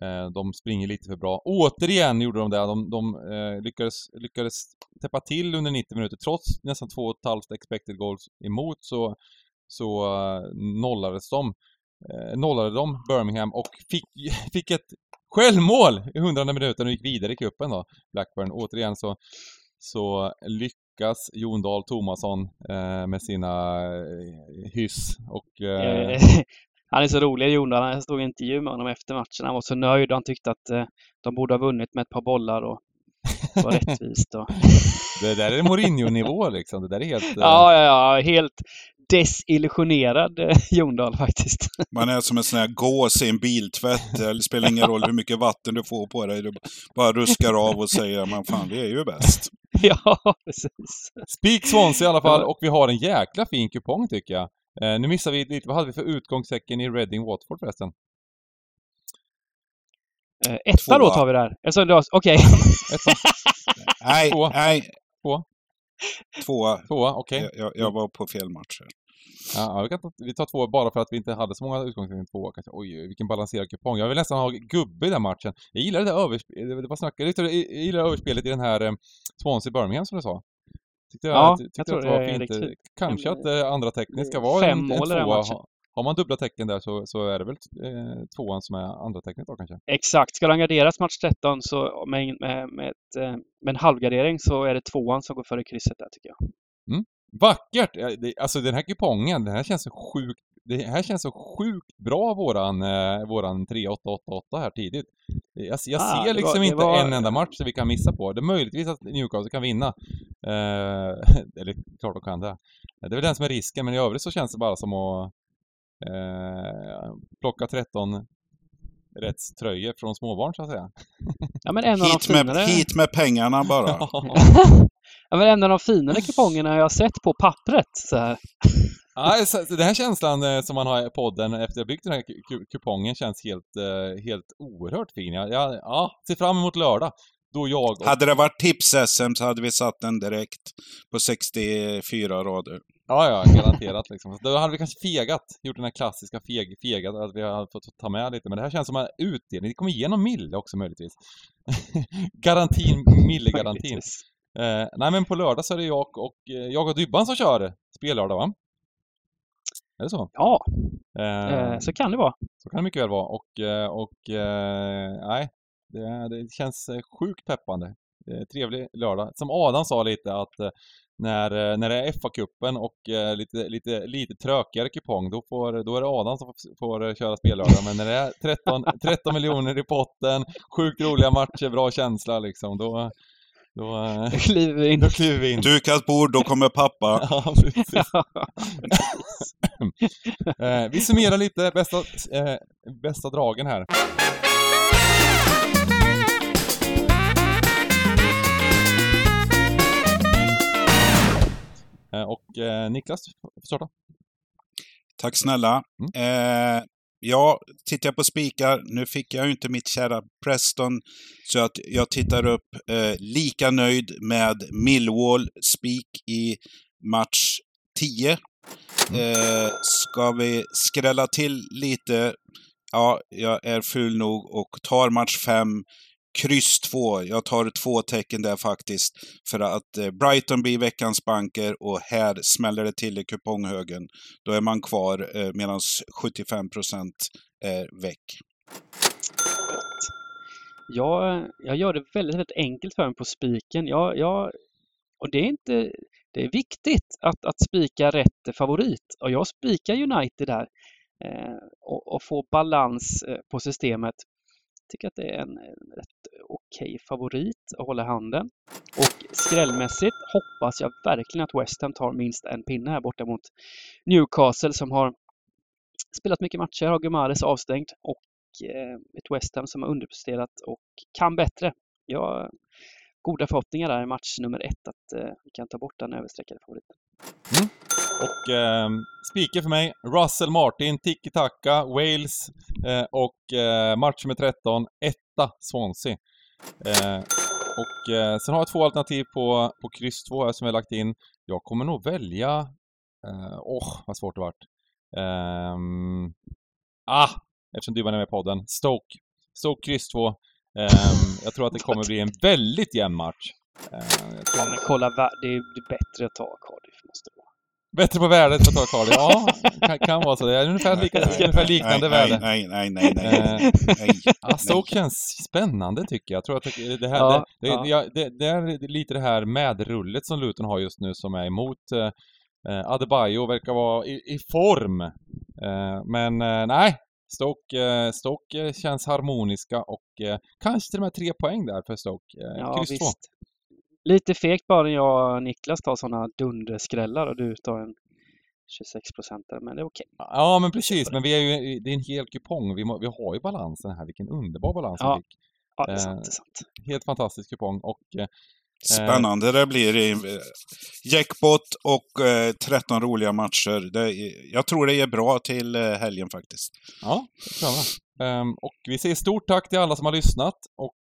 Eh, de springer lite för bra. Återigen gjorde de det. De, de eh, lyckades, lyckades täppa till under 90 minuter. Trots nästan 2,5 expected goals emot så så eh, nollades de. Nollade de Birmingham och fick, fick ett självmål i hundrade minuten och gick vidare i cupen då, Blackburn. Återigen så, så lyckas Jon Dahl Tomasson med sina hyss och... Han är så rolig, Jon Dahl. Jag stod i intervju med honom efter matchen. Han var så nöjd. Han tyckte att de borde ha vunnit med ett par bollar och var rättvist. Och... det där är Mourinho-nivå liksom. Det där är helt... Ja, ja, ja. Helt desillusionerad eh, Jon Dahl faktiskt. Man är som en sån här gås i en biltvätt. Det spelar ingen roll hur mycket vatten du får på dig. Du bara ruskar av och säger man fan, vi är ju bäst. ja, precis. Spik Swansea i alla fall och vi har en jäkla fin kupong tycker jag. Eh, nu missar vi lite, vad hade vi för utgångstecken i Reading Watford förresten? Eh, etta då tar vi där. Alltså, okej. Okay. nej, nej. Två. Tvåa. Tvåa, okej. Okay. Jag, jag, var på fel match. Ja, vi, kan ta, vi tar två bara för att vi inte hade så många utgångspunkter. Två, kanske. Oj, vilken balanserad kupong. Jag vill nästan ha gubbe i den matchen. Jag gillar det där överspelet. Det var snack, jag gillar överspelet i den här eh, Swansea Birmingham som du sa. Tyckte jag, ja, tyckte jag tror att det var det fint. riktigt. Kanske att eh, andra tekniska var Fem en, en mål tvåa. matchen. Har man dubbla tecken där så, så är det väl eh, tvåan som är andra tecknet då kanske? Exakt. Ska han garderas match 13 så med, med, med, eh, med en halvgardering så är det tvåan som går före krysset där tycker jag. Mm. Vackert! Alltså den här kupongen, den här känns så sjukt det här känns så sjukt bra våran, eh, våran 3888 här tidigt. Jag, jag ah, ser liksom var, inte var... en enda match som vi kan missa på. Det är möjligtvis att Newcastle kan vinna. Eh, eller klart de kan det. Det är väl den som är risken, men i övrigt så känns det bara som att eh, plocka 13 rättströjor från småbarn så att säga. Ja, men en av hit, de finare... med, hit med pengarna bara. ja, men en av de finare kupongerna jag har sett på pappret så här. Ja, den här känslan eh, som man har i podden efter att ha byggt den här kupongen känns helt, eh, helt oerhört fin. Ja, ja, ser fram emot lördag. Då jag och... Hade det varit tips-SM så hade vi satt den direkt på 64 rader. Ja, ja, garanterat liksom. Då hade vi kanske fegat, gjort den här klassiska feg, fegat, att vi hade fått ta med lite. Men det här känns som en utdelning. Det kommer igenom mille också möjligtvis. garantin, mille-garantin. Eh, nej men på lördag så är det jag och, eh, jag och Dybban som kör spellördag va? Är det så? Ja, eh, så kan det vara. Så kan det mycket väl vara. Och, eh, och eh, nej, det, det känns eh, sjukt peppande. Trevlig lördag. Som Adam sa lite att när, när det är FA-cupen och lite, lite, lite trökigare kupong, då, får, då är det Adam som får, får köra spellördag. Men när det är 13, 13 miljoner i potten, sjukt roliga matcher, bra känsla liksom, då, då, då kliver vi in. Då kliver vi in. Dukat bord, då kommer pappa. ja, eh, vi summerar lite bästa, eh, bästa dragen här. Och eh, Niklas, får starta. Tack snälla. Mm. Eh, Ja, tittar jag på spikar, nu fick jag ju inte mitt kära Preston, så att jag tittar upp eh, lika nöjd med Millwall spik i match 10. Eh, ska vi skrälla till lite? Ja, jag är ful nog och tar match 5 kryss 2. Jag tar två tecken där faktiskt. För att eh, Brighton blir veckans banker och här smäller det till i kuponghögen. Då är man kvar eh, medan 75 är väck. Jag, jag gör det väldigt, väldigt enkelt för mig på spiken. Jag, jag, och det är inte... Det är viktigt att, att spika rätt favorit och jag spikar United där eh, och, och få balans eh, på systemet. Tycker att det är en, en rätt okej okay favorit att hålla handen. Och skrällmässigt hoppas jag verkligen att West Ham tar minst en pinne här borta mot Newcastle som har spelat mycket matcher, har Gumares avstängd och eh, ett West Ham som har underpresterat och kan bättre. Jag har goda förhoppningar där i match nummer ett att eh, vi kan ta bort den överstreckade favoriten. Mm. Och eh, spiken för mig, Russell Martin, Tiki Taka, Wales eh, och eh, match nummer 13, etta Swansea. Eh, och eh, sen har jag två alternativ på, på kryss 2 här som jag lagt in. Jag kommer nog välja... Eh, åh, oh, vad svårt det vart. Ehm, ah, eftersom du var med i podden. Stoke. Stoke kryss 2. Ehm, jag tror att det kommer bli en väldigt jämn match. Uh, ja, men kolla, det är, bättre att ta Cardiff, måste det. Bättre på värdet för att ta? Ja, kan, kan vara så. Det är ungefär, lika, ungefär liknande nej, värde. Nej, nej, nej, nej. Nej, Stoke känns spännande tycker jag. Jag tror att det, här, ja, det, det, ja. det, det, är lite det här medrullet som Luton har just nu som är emot uh, Adebayo verkar vara i, i form. Uh, men uh, nej, Stoke, uh, Stoke känns harmoniska och kanske till och med tre poäng där för Stoke. ja, Kryss visst. Lite fegt bara när jag och Niklas tar sådana dunderskrällar och du tar en 26 procentare, men det är okej. Okay. Ja, men precis. Men vi är ju, det är en hel kupong. Vi, må, vi har ju balansen här. Vilken underbar balans ja. vi fick. Ja, det är sant. Det är sant. Helt fantastisk kupong och Spännande det blir. i Jackpot och eh, 13 roliga matcher. Det, jag tror det är bra till eh, helgen faktiskt. Ja, det tror jag um, Och vi säger stort tack till alla som har lyssnat och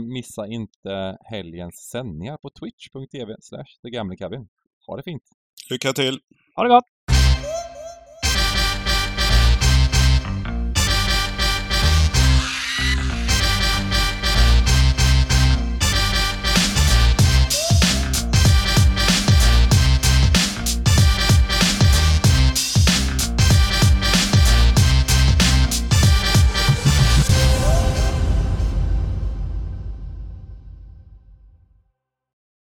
missa inte helgens sändningar på twitch.tv slash Ha det fint! Lycka till! Ha det gott!